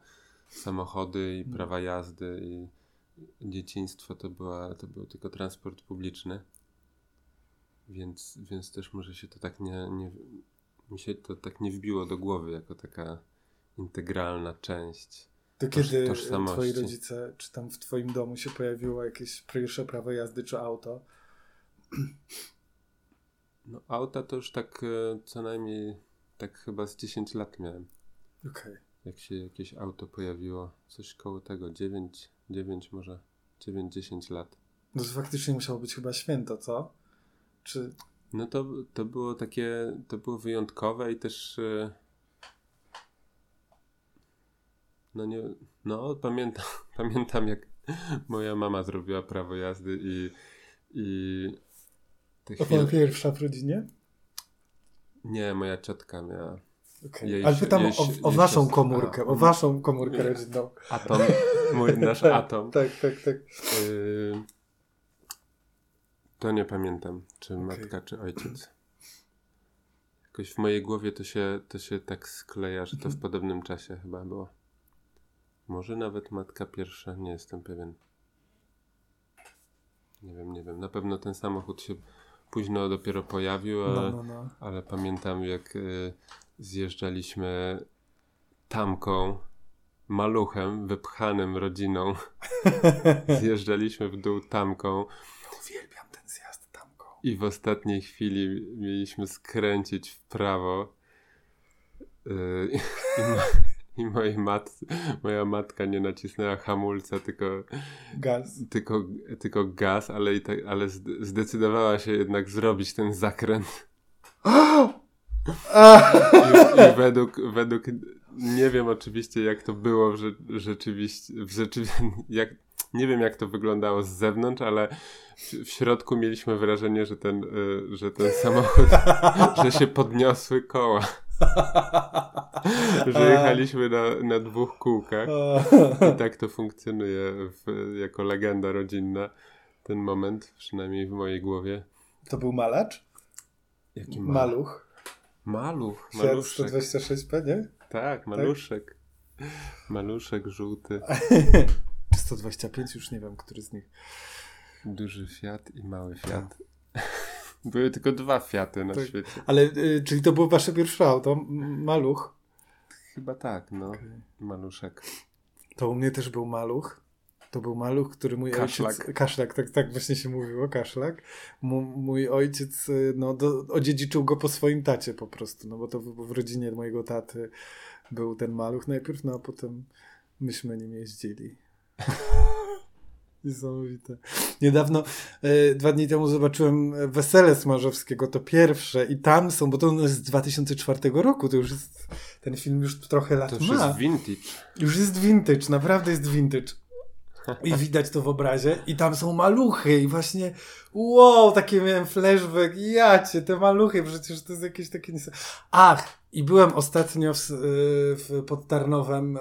samochody i hmm. prawa jazdy i dzieciństwo to, była, to był tylko transport publiczny. Więc, więc też może się to tak nie, nie, mi się to tak nie wbiło do głowy jako taka integralna część. To kiedy twoi rodzice, czy tam w twoim domu się pojawiło jakieś pierwsze prawo jazdy, czy auto? No auta to już tak e, co najmniej tak chyba z 10 lat miałem. Okej. Okay. Jak się jakieś auto pojawiło, coś koło tego, 9, 9 może, 9-10 lat. No to faktycznie musiało być chyba święto, co? Czy... No to, to było takie, to było wyjątkowe i też e, no nie, no pamiętam, pamiętam jak moja mama zrobiła prawo jazdy i i te to chwile... pierwsza w rodzinie? Nie, moja ciotka miała. Okay. Jej, Ale pytam jej, o, o waszą komórkę, a, o waszą komórkę rodzinną. Atom, mój, nasz tak, atom. Tak, tak, tak. Y to nie pamiętam, czy okay. matka, czy ojciec. Jakoś w mojej głowie to się, to się tak skleja, że to w mhm. podobnym czasie chyba było. Może nawet matka pierwsza, nie jestem pewien. Nie wiem, nie wiem. Na pewno ten samochód się późno dopiero pojawił, ale, no, no, no. ale pamiętam jak y, zjeżdżaliśmy tamką, maluchem, wypchanym rodziną. zjeżdżaliśmy w dół tamką. Uwielbiam i w ostatniej chwili mieliśmy skręcić w prawo. Yy, i, mo I mojej mat moja matka nie nacisnęła hamulca, tylko gaz. Tylko, tylko gaz, ale, i tak, ale zdecydowała się jednak zrobić ten zakręt. I, I, według, według nie wiem oczywiście jak to było w, rzeczywiście, w rzeczywiście jak, nie wiem jak to wyglądało z zewnątrz, ale w, środku mieliśmy wrażenie, że ten, y, że ten samochód, że się podniosły koła. że jechaliśmy na, na dwóch kółkach. I tak to funkcjonuje w, jako legenda rodzinna. Ten moment, przynajmniej w mojej głowie. To był malacz? Jaki mal? maluch? Maluch. Maluszek. 126p, nie? Tak, maluszek. Tak? Maluszek żółty. 125, już nie wiem, który z nich. Duży Fiat i mały Fiat. Były tylko dwa Fiaty na tak. świecie. Ale, y, czyli to było wasze pierwsze auto? Maluch? Chyba tak, no. Okay. Maluszek. To u mnie też był maluch. To był maluch, który mój kaszlak. ojciec... Kaszlak. tak, tak właśnie się mówiło, kaszlak. Mój ojciec y, no, do, odziedziczył go po swoim tacie po prostu, no bo to w, w rodzinie mojego taty był ten maluch najpierw, no a potem myśmy nim jeździli. Niesamowite. Niedawno, e, dwa dni temu zobaczyłem Wesele Smarzowskiego, to pierwsze i tam są, bo to jest z 2004 roku, to już jest, ten film już trochę lat to już ma. jest vintage. Już jest vintage, naprawdę jest vintage. I widać to w obrazie. I tam są maluchy. I właśnie, wow, takie miałem flashback. Jacie, te maluchy, przecież to jest jakieś takie... Ach, i byłem ostatnio w, w, pod Tarnowem, e,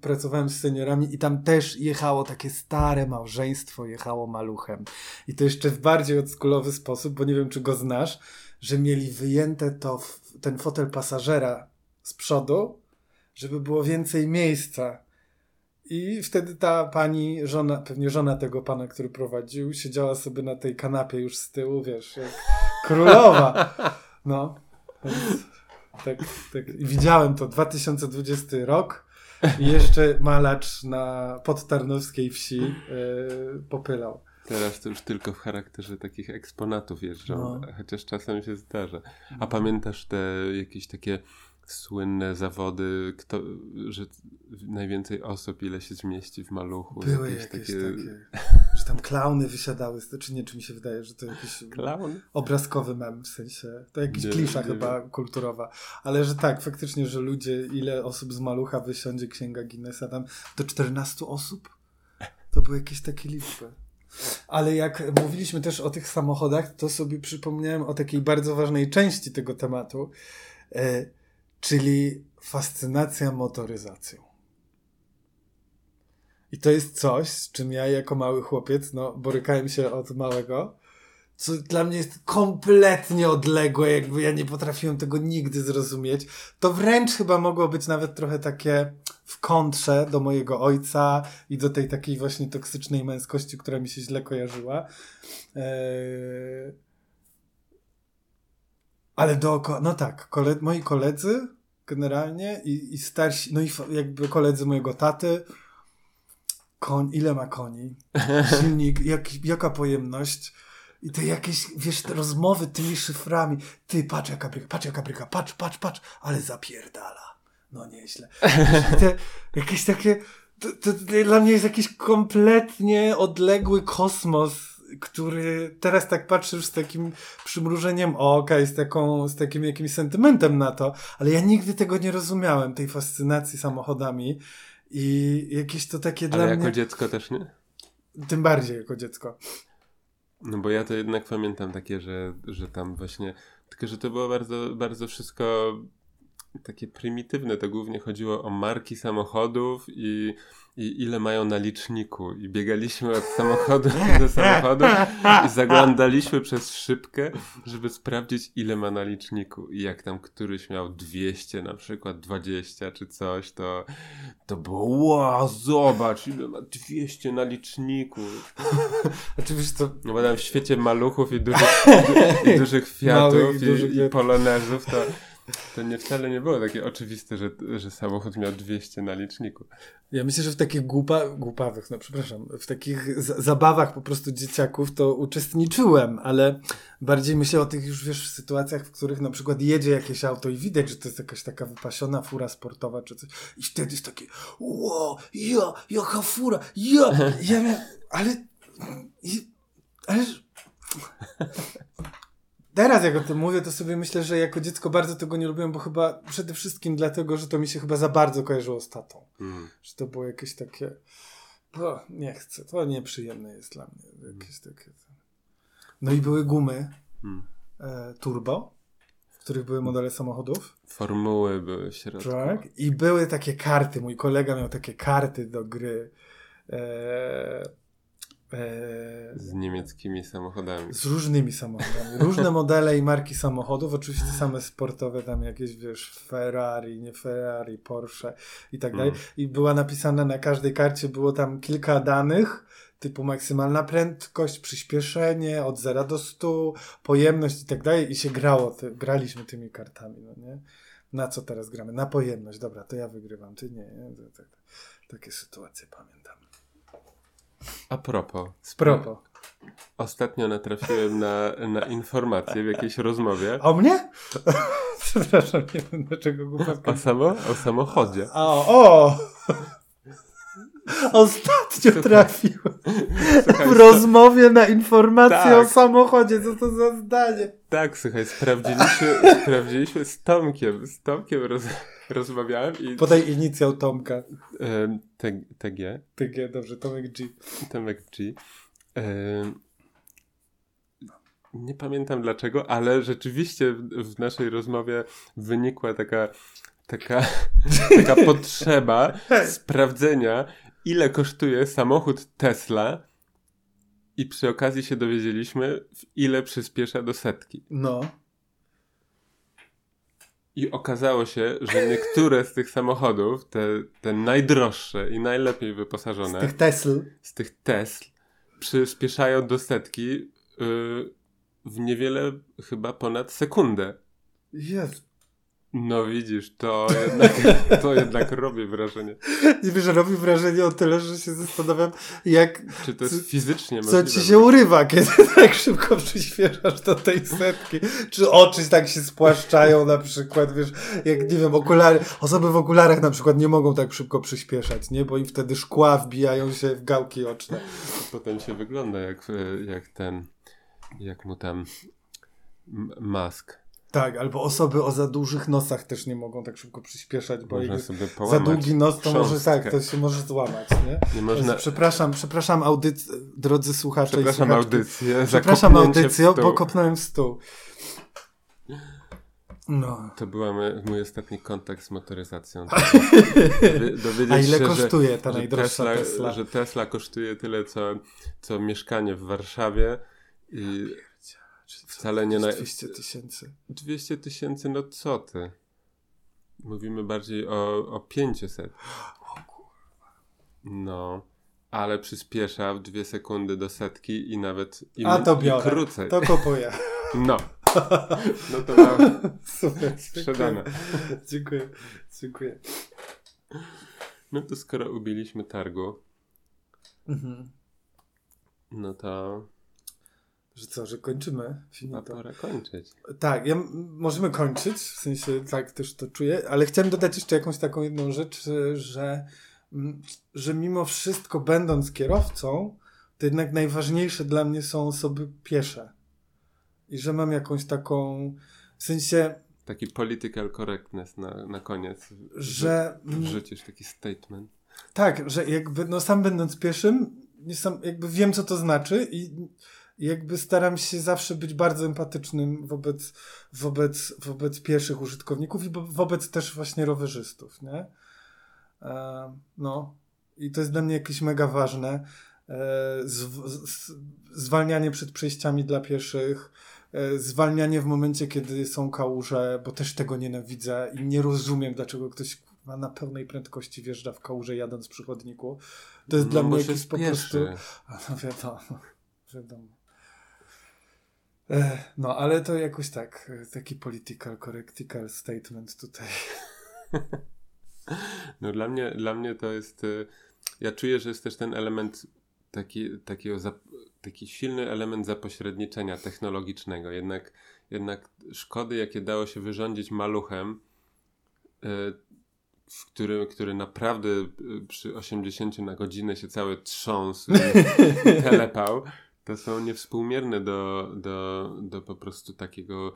pracowałem z seniorami i tam też jechało takie stare małżeństwo, jechało maluchem. I to jeszcze w bardziej odskulowy sposób, bo nie wiem, czy go znasz, że mieli wyjęte to, ten fotel pasażera z przodu, żeby było więcej miejsca. I wtedy ta pani, żona, pewnie żona tego pana, który prowadził, siedziała sobie na tej kanapie już z tyłu, wiesz, jak królowa. No. Więc tak, tak. Widziałem to 2020 rok i jeszcze malacz na podtarnowskiej wsi yy, popylał. Teraz to już tylko w charakterze takich eksponatów jeżdżą, no. chociaż czasem się zdarza. A pamiętasz te jakieś takie słynne zawody, kto, że najwięcej osób, ile się zmieści w maluchu. Były jakieś, jakieś takie... takie... że tam klauny wysiadały, czy nie, czy mi się wydaje, że to jakiś Klaun? obrazkowy mem, w sensie, to jakiś nie, klisza nie chyba wiem. kulturowa, ale że tak, faktycznie, że ludzie, ile osób z malucha wysiądzie księga Guinnessa, tam do 14 osób? To były jakieś takie liczby. Ale jak mówiliśmy też o tych samochodach, to sobie przypomniałem o takiej bardzo ważnej części tego tematu, e, czyli fascynacja motoryzacją. I to jest coś, z czym ja jako mały chłopiec, no, borykałem się od małego, co dla mnie jest kompletnie odległe, jakby ja nie potrafiłem tego nigdy zrozumieć. To wręcz chyba mogło być nawet trochę takie w kontrze do mojego ojca i do tej takiej właśnie toksycznej męskości, która mi się źle kojarzyła. Eee... Ale dookoła, no tak, kole, moi koledzy generalnie i, i starsi, no i jakby koledzy mojego taty, koń, ile ma koni, silnik, jak, jaka pojemność i te jakieś, wiesz, te rozmowy tymi szyframi, ty, patrz jaka bryka, patrz jaka bryka, patrz, patrz, patrz, ale zapierdala. No nieźle. Te, jakieś takie, to, to, dla mnie jest jakiś kompletnie odległy kosmos, który teraz tak patrzy już z takim przymrużeniem oka i z, taką, z takim jakimś sentymentem na to, ale ja nigdy tego nie rozumiałem, tej fascynacji samochodami i jakieś to takie ale dla mnie... Ale jako dziecko też nie? Tym bardziej jako dziecko. No bo ja to jednak pamiętam takie, że, że tam właśnie, tylko że to było bardzo, bardzo wszystko takie prymitywne. To głównie chodziło o marki samochodów i i ile mają na liczniku. I biegaliśmy od samochodu do samochodu i zaglądaliśmy przez szybkę, żeby sprawdzić, ile ma na liczniku. I jak tam któryś miał 200, na przykład 20 czy coś, to, to było wow, zobacz, ile ma 200 na liczniku. Oczywiście to... No bo tam w świecie maluchów i dużych, i dużych Fiatów i, dużych... i polonezów to to nie wcale nie było takie oczywiste, że, że samochód miał 200 na liczniku. Ja myślę, że w takich głupa, głupawych, no przepraszam, w takich zabawach po prostu dzieciaków to uczestniczyłem, ale bardziej myślę o tych już, wiesz, sytuacjach, w których na przykład jedzie jakieś auto i widać, że to jest jakaś taka wypasiona fura sportowa czy coś i wtedy jest takie wow, ja, jaka fura, ja, ja ale, ale Teraz jak o tym mówię, to sobie myślę, że jako dziecko bardzo tego nie lubiłem, bo chyba przede wszystkim dlatego, że to mi się chyba za bardzo kojarzyło z tatą. Mm. Że to było jakieś takie. O, nie chcę, to nieprzyjemne jest dla mnie. Jakieś takie. No i były gumy mm. e, turbo, w których były modele samochodów. Formuły były w środku. Tak. I były takie karty. Mój kolega miał takie karty do gry. E, E, z niemieckimi samochodami. Z różnymi samochodami. Różne modele i marki samochodów, oczywiście same sportowe, tam jakieś, wiesz, Ferrari, nie Ferrari, Porsche i tak dalej. Mm. I była napisana na każdej karcie, było tam kilka danych, typu maksymalna prędkość, przyspieszenie od 0 do 100, pojemność i tak dalej i się grało, te, graliśmy tymi kartami, no nie? Na co teraz gramy? Na pojemność. Dobra, to ja wygrywam, ty nie. nie? Takie sytuacje pamiętam. A propos. Z propos. Ostatnio natrafiłem na, na informację w jakiejś rozmowie. O mnie? Przepraszam, nie wiem dlaczego głupawka. O, samo, o samochodzie. O, o! Ostatnio trafiłem słuchaj, w rozmowie na informację tak. o samochodzie. Co to za zdanie? Tak, słuchaj, sprawdziliśmy, sprawdziliśmy z Tomkiem. Z Tomkiem roz, rozmawiałem i... Podaj inicjał Tomka. TG. TG, dobrze, Tomek G. Tomek G. Nie pamiętam dlaczego, ale rzeczywiście w, w naszej rozmowie wynikła taka taka, taka potrzeba sprawdzenia, ile kosztuje samochód Tesla i przy okazji się dowiedzieliśmy, ile przyspiesza do setki. No. I okazało się, że niektóre z tych samochodów, te, te najdroższe i najlepiej wyposażone, z tych Tesl, z tych Tesl, przyspieszają do setki yy, w niewiele chyba ponad sekundę. Jest. No widzisz, to jednak, to jednak robi wrażenie. Nie wiesz, że robi wrażenie o tyle, że się zastanawiam, jak... Czy to jest co, fizycznie możliwe? Co ci się urywa, kiedy tak szybko przyspieszasz do tej setki? Czy oczy tak się spłaszczają na przykład, wiesz, jak nie wiem, okulary... Osoby w okularach na przykład nie mogą tak szybko przyspieszać, nie? Bo im wtedy szkła wbijają się w gałki oczne. Potem się wygląda jak, jak ten, jak mu tam mask tak, albo osoby o za dużych nosach też nie mogą tak szybko przyspieszać, bo jak za długi nos to może tak, to się może złamać, nie? nie można... Przepraszam, przepraszam audyc... drodzy słuchacze Przepraszam audycję. Przepraszam audycję, bo kopnąłem w stół. No. To był mój ostatni kontakt z motoryzacją. A ile się, kosztuje że, ta najdroższa Tesla, Tesla? Że Tesla kosztuje tyle, co, co mieszkanie w Warszawie i Wcale nie na... 200 tysięcy. 200 tysięcy, no co ty? Mówimy bardziej o, o 500. O kurwa. No, ale przyspiesza w dwie sekundy do setki i nawet i, A to biorę. i krócej. To kupuję. No. No to mam Super, sprzedane. Dziękuję. Dziękuję. No to skoro ubiliśmy targu, mhm. no to że co, że kończymy? Finito. pora kończyć. Tak, ja, możemy kończyć, w sensie tak też to czuję, ale chciałem dodać jeszcze jakąś taką jedną rzecz, że, że mimo wszystko będąc kierowcą, to jednak najważniejsze dla mnie są osoby piesze. I że mam jakąś taką, w sensie... Taki political correctness na, na koniec. Że... Wrzucisz taki statement. Tak, że jakby, no sam będąc pieszym, sam, jakby wiem, co to znaczy i jakby staram się zawsze być bardzo empatycznym wobec, wobec, wobec pierwszych użytkowników i wobec też właśnie rowerzystów, nie? E, no. I to jest dla mnie jakieś mega ważne. E, z, z, zwalnianie przed przejściami dla pieszych, e, zwalnianie w momencie, kiedy są kałuże, bo też tego nienawidzę i nie rozumiem, dlaczego ktoś na pełnej prędkości wjeżdża w kałuże jadąc przy chodniku. To jest no, dla mnie jakieś po prostu... No wiadomo, wiadomo. No, ale to jakoś tak, taki political, correctical statement tutaj. No dla mnie, dla mnie to jest, y, ja czuję, że jest też ten element taki, takiego, taki silny element zapośredniczenia technologicznego. Jednak, jednak szkody, jakie dało się wyrządzić maluchem, y, w którym, który naprawdę y, przy 80 na godzinę się cały trząsł i telepał, to są niewspółmierne do, do, do po prostu takiego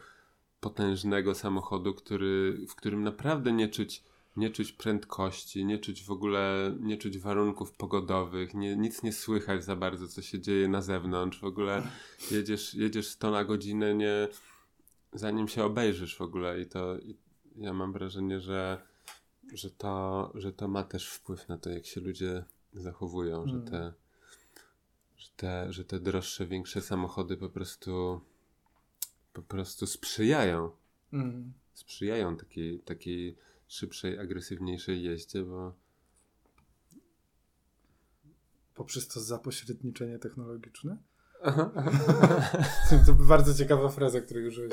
potężnego samochodu, który, w którym naprawdę nie czuć, nie czuć prędkości, nie czuć w ogóle, nie czuć warunków pogodowych, nie, nic nie słychać za bardzo, co się dzieje na zewnątrz. W ogóle jedziesz, jedziesz 100 na godzinę, nie, zanim się obejrzysz w ogóle i to i ja mam wrażenie, że, że, to, że to ma też wpływ na to, jak się ludzie zachowują, mm. że te, że te droższe, większe samochody po prostu po prostu sprzyjają. Mm. Sprzyjają takiej, takiej szybszej, agresywniejszej jeździe, bo poprzez to zapośredniczenie technologiczne? to bardzo ciekawa fraza, której użyłeś,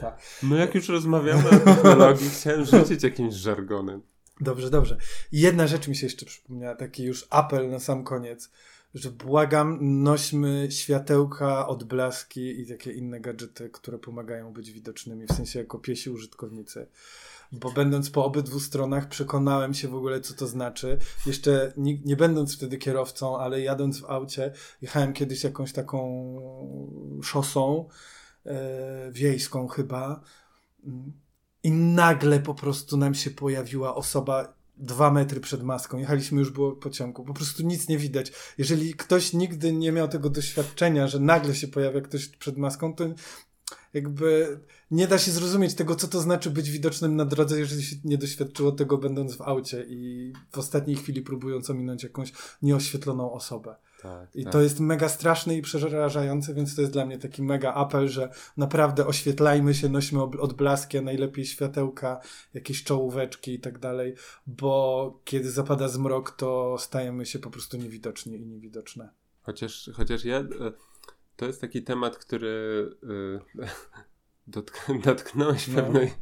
tak. No jak już rozmawiamy o technologii, chciałem rzucić jakimś żargonem. Dobrze, dobrze. Jedna rzecz mi się jeszcze przypomniała, taki już apel na sam koniec, że błagam, nośmy światełka, odblaski i takie inne gadżety, które pomagają być widocznymi, w sensie jako piesi użytkownicy bo będąc po obydwu stronach przekonałem się w ogóle, co to znaczy. Jeszcze nie, nie będąc wtedy kierowcą, ale jadąc w aucie, jechałem kiedyś jakąś taką szosą e, wiejską chyba i nagle po prostu nam się pojawiła osoba dwa metry przed maską. Jechaliśmy już było pociągu. Po prostu nic nie widać. Jeżeli ktoś nigdy nie miał tego doświadczenia, że nagle się pojawia ktoś przed maską, to jakby nie da się zrozumieć tego, co to znaczy być widocznym na drodze, jeżeli się nie doświadczyło tego będąc w aucie i w ostatniej chwili próbując ominąć jakąś nieoświetloną osobę. Tak, I tak. to jest mega straszne i przerażające, więc to jest dla mnie taki mega apel, że naprawdę oświetlajmy się, nośmy odblaski, a najlepiej światełka, jakieś czołóweczki i tak dalej, bo kiedy zapada zmrok, to stajemy się po prostu niewidoczni i niewidoczne. Chociaż, chociaż ja e, to jest taki temat, który yy, dotk dotknąłeś no. pewnej,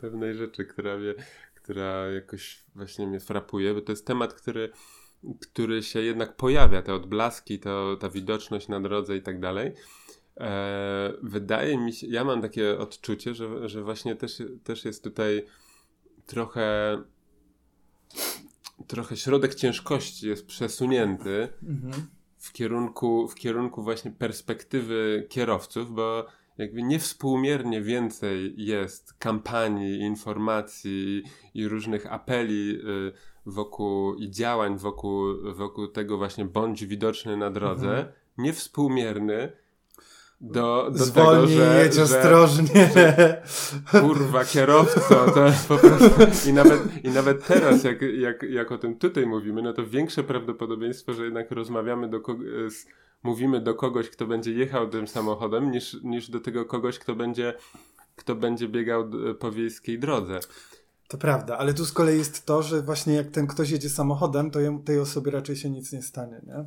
pewnej rzeczy, która, mnie, która jakoś właśnie mnie frapuje, bo to jest temat, który, który się jednak pojawia, te odblaski, to, ta widoczność na drodze i tak dalej. E, wydaje mi się, ja mam takie odczucie, że, że właśnie też, też jest tutaj trochę trochę środek ciężkości jest przesunięty. Mhm w kierunku, w kierunku właśnie perspektywy kierowców, bo jakby niewspółmiernie więcej jest kampanii, informacji i różnych apeli y, wokół i działań wokół, wokół tego właśnie bądź widoczny na drodze, mhm. niewspółmierny do, do Zwolnij, tego, że, jedź ostrożnie. Że, kurwa, kierowco, to po prostu i nawet, i nawet teraz, jak, jak, jak o tym tutaj mówimy, no to większe prawdopodobieństwo, że jednak rozmawiamy do z, mówimy do kogoś, kto będzie jechał tym samochodem, niż, niż do tego kogoś, kto będzie, kto będzie biegał po wiejskiej drodze. To prawda, ale tu z kolei jest to, że właśnie jak ten ktoś jedzie samochodem, to tej osobie raczej się nic nie stanie, nie?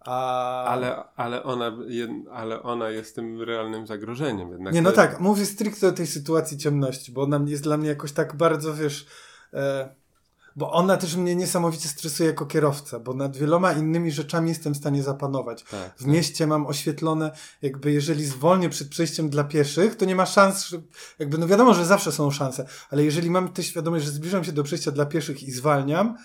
A... Ale, ale, ona, ale ona jest tym realnym zagrożeniem. Jednak nie, no tak, mówię stricte o tej sytuacji ciemności, bo ona jest dla mnie jakoś tak bardzo, wiesz, e, bo ona też mnie niesamowicie stresuje jako kierowca, bo nad wieloma innymi rzeczami jestem w stanie zapanować. Tak, w tak. mieście mam oświetlone, jakby jeżeli zwolnię przed przejściem dla pieszych, to nie ma szans, że, jakby no wiadomo, że zawsze są szanse, ale jeżeli mam tę świadomość, że zbliżam się do przejścia dla pieszych i zwalniam,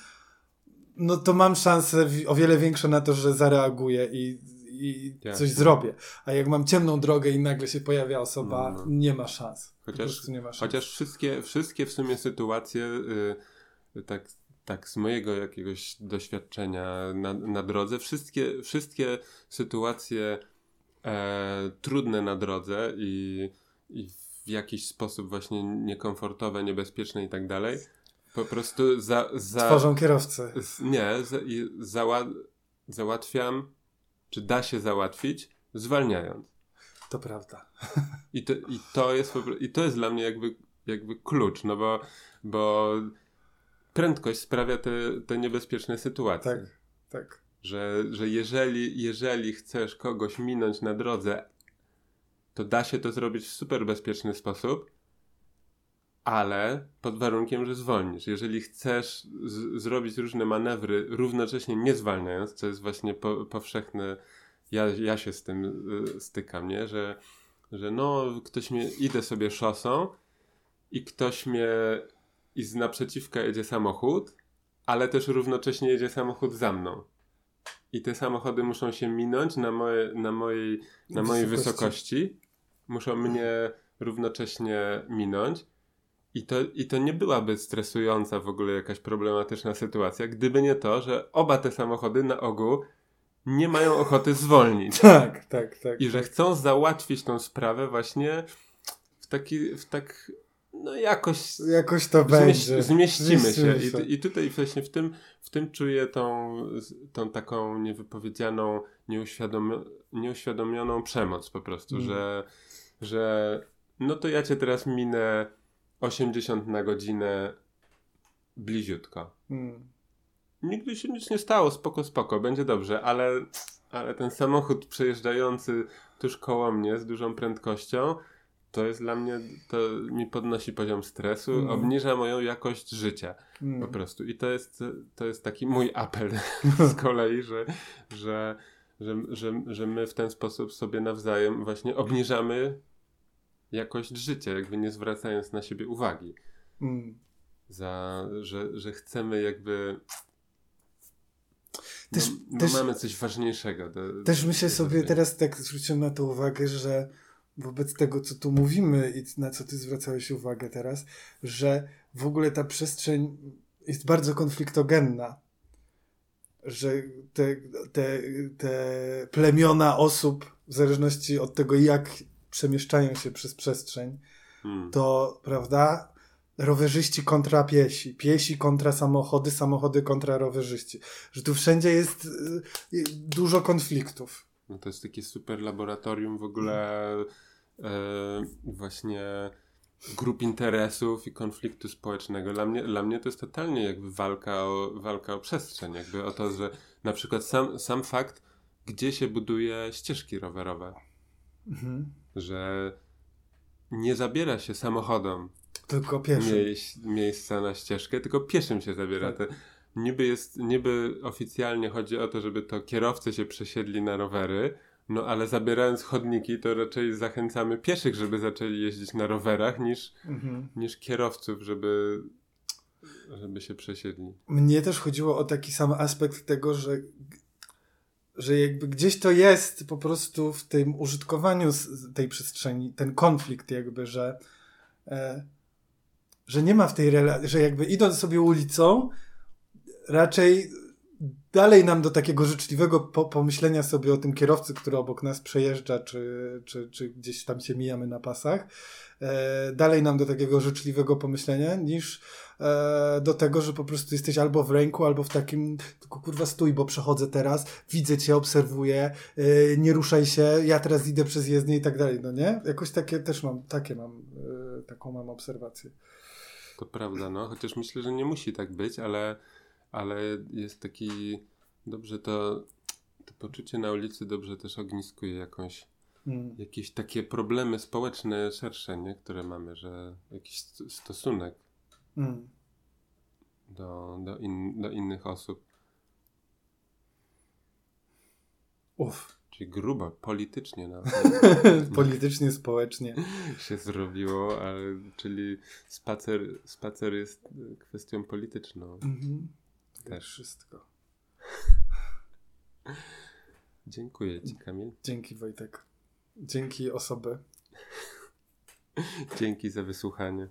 no to mam szansę o wiele większe na to, że zareaguję i, i coś zrobię. A jak mam ciemną drogę i nagle się pojawia osoba, no, no. nie ma szans. Chociaż, nie ma szans. chociaż wszystkie, wszystkie w sumie sytuacje, yy, tak, tak z mojego jakiegoś doświadczenia na, na drodze, wszystkie, wszystkie sytuacje e, trudne na drodze i, i w jakiś sposób właśnie niekomfortowe, niebezpieczne i tak dalej, po prostu za... za Tworzą kierowcy. Nie, za, zała, załatwiam, czy da się załatwić, zwalniając. To prawda. I to, i to, jest, i to jest dla mnie jakby, jakby klucz, no bo, bo prędkość sprawia te, te niebezpieczne sytuacje. Tak, tak. Że, że jeżeli, jeżeli chcesz kogoś minąć na drodze, to da się to zrobić w super bezpieczny sposób, ale pod warunkiem, że zwolnisz. Jeżeli chcesz zrobić różne manewry, równocześnie nie zwalniając, co jest właśnie po powszechne, ja, ja się z tym y, stykam, nie? Że, że no, ktoś mnie, idę sobie szosą i ktoś mnie, i z naprzeciwka jedzie samochód, ale też równocześnie jedzie samochód za mną. I te samochody muszą się minąć na, moje, na, mojej, na mojej wysokości. wysokości. Muszą mnie równocześnie minąć i to, I to nie byłaby stresująca w ogóle jakaś problematyczna sytuacja, gdyby nie to, że oba te samochody na ogół nie mają ochoty zwolnić. Tak, tak, tak. I że chcą załatwić tą sprawę właśnie w taki, w tak, no jakoś... Jakoś to będzie. Zmieścimy się. się. I, I tutaj właśnie w tym, w tym czuję tą, tą taką niewypowiedzianą, nieuświadom, nieuświadomioną przemoc po prostu, mm. że, że no to ja cię teraz minę 80 na godzinę bliziutko. Hmm. Nigdy się nic nie stało, spoko, spoko, będzie dobrze, ale ale ten samochód przejeżdżający tuż koło mnie z dużą prędkością, to jest dla mnie, to mi podnosi poziom stresu, mm. obniża moją jakość życia mm. po prostu. I to jest, to jest taki mój apel z kolei, że, że, że, że, że my w ten sposób sobie nawzajem właśnie obniżamy jakość życia, jakby nie zwracając na siebie uwagi. Mm. Za, że, że chcemy jakby też, no, też, mamy coś ważniejszego. Do, też myślę sobie, teraz tak zwróciłem na to uwagę, że wobec tego, co tu mówimy i na co ty zwracałeś uwagę teraz, że w ogóle ta przestrzeń jest bardzo konfliktogenna. Że te, te, te plemiona osób, w zależności od tego, jak przemieszczają się przez przestrzeń, hmm. to, prawda, rowerzyści kontra piesi, piesi kontra samochody, samochody kontra rowerzyści. Że tu wszędzie jest y, dużo konfliktów. No to jest takie super laboratorium w ogóle e, właśnie grup interesów i konfliktu społecznego. Dla mnie, dla mnie to jest totalnie jakby walka o, walka o przestrzeń, jakby o to, że na przykład sam, sam fakt, gdzie się buduje ścieżki rowerowe. Mhm. Że nie zabiera się samochodom tylko pieszym. miejsca na ścieżkę, tylko pieszym się zabiera. Tak. niby, jest, niby oficjalnie chodzi o to, żeby to kierowcy się przesiedli na rowery, no ale zabierając chodniki, to raczej zachęcamy pieszych, żeby zaczęli jeździć na rowerach, niż, mhm. niż kierowców, żeby, żeby się przesiedli. Mnie też chodziło o taki sam aspekt tego, że, że jakby gdzieś to jest po prostu w tym użytkowaniu tej przestrzeni, ten konflikt jakby, że e, że nie ma w tej relacji, że jakby idąc sobie ulicą, raczej dalej nam do takiego życzliwego po pomyślenia sobie o tym kierowcy, który obok nas przejeżdża, czy, czy, czy gdzieś tam się mijamy na pasach, e, dalej nam do takiego życzliwego pomyślenia, niż e, do tego, że po prostu jesteś albo w ręku, albo w takim, tylko kurwa stój, bo przechodzę teraz, widzę cię, obserwuję, e, nie ruszaj się, ja teraz idę przez jezdnię i tak dalej, no nie? Jakoś takie też mam, takie mam, e, taką mam obserwację. To prawda, no. Chociaż myślę, że nie musi tak być, ale, ale jest taki. Dobrze to, to poczucie na ulicy dobrze też ogniskuje jakąś. Hmm. Jakieś takie problemy społeczne szersze, nie? które mamy, że jakiś stosunek hmm. do, do, in, do innych osób. Uff. Czyli grubo, politycznie nawet. politycznie, społecznie. się zrobiło, ale, czyli spacer, spacer jest kwestią polityczną. Mhm. Też. Wszystko. Dziękuję Ci, Kamil. Dzięki, Wojtek. Dzięki osoby. Dzięki za wysłuchanie.